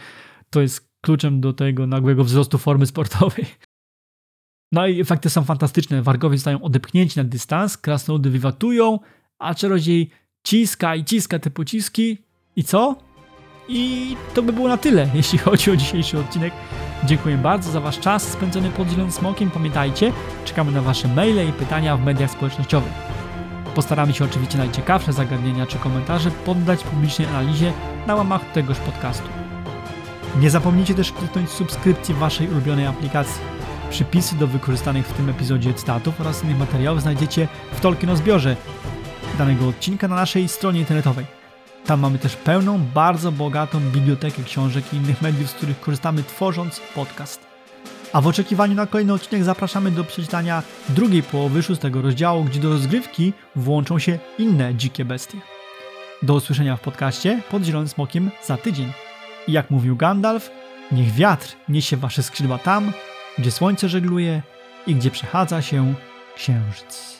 S1: to jest kluczem do tego nagłego wzrostu formy sportowej. No i efekty są fantastyczne. Wargowie zostają odepchnięci na dystans, krasnoludy wywatują, a czarodziej ciska i ciska te pociski. I co? I to by było na tyle, jeśli chodzi o dzisiejszy odcinek. Dziękuję bardzo za Wasz czas spędzony pod Zielonym Smokiem. Pamiętajcie, czekamy na Wasze maile i pytania w mediach społecznościowych. Postaramy się oczywiście najciekawsze zagadnienia czy komentarze poddać publicznej analizie na łamach tegoż podcastu. Nie zapomnijcie też kliknąć subskrypcji Waszej ulubionej aplikacji. Przypisy do wykorzystanych w tym epizodzie cytatów oraz innych materiałów znajdziecie w Tolkien o zbiorze danego odcinka na naszej stronie internetowej. Tam mamy też pełną, bardzo bogatą bibliotekę książek i innych mediów, z których korzystamy tworząc podcast. A w oczekiwaniu na kolejny odcinek zapraszamy do przeczytania drugiej połowy szóstego rozdziału, gdzie do rozgrywki włączą się inne dzikie bestie. Do usłyszenia w podcaście pod Zielonym Smokiem za tydzień. I jak mówił Gandalf, niech wiatr niesie wasze skrzydła tam, gdzie słońce żegluje i gdzie przechadza się księżyc.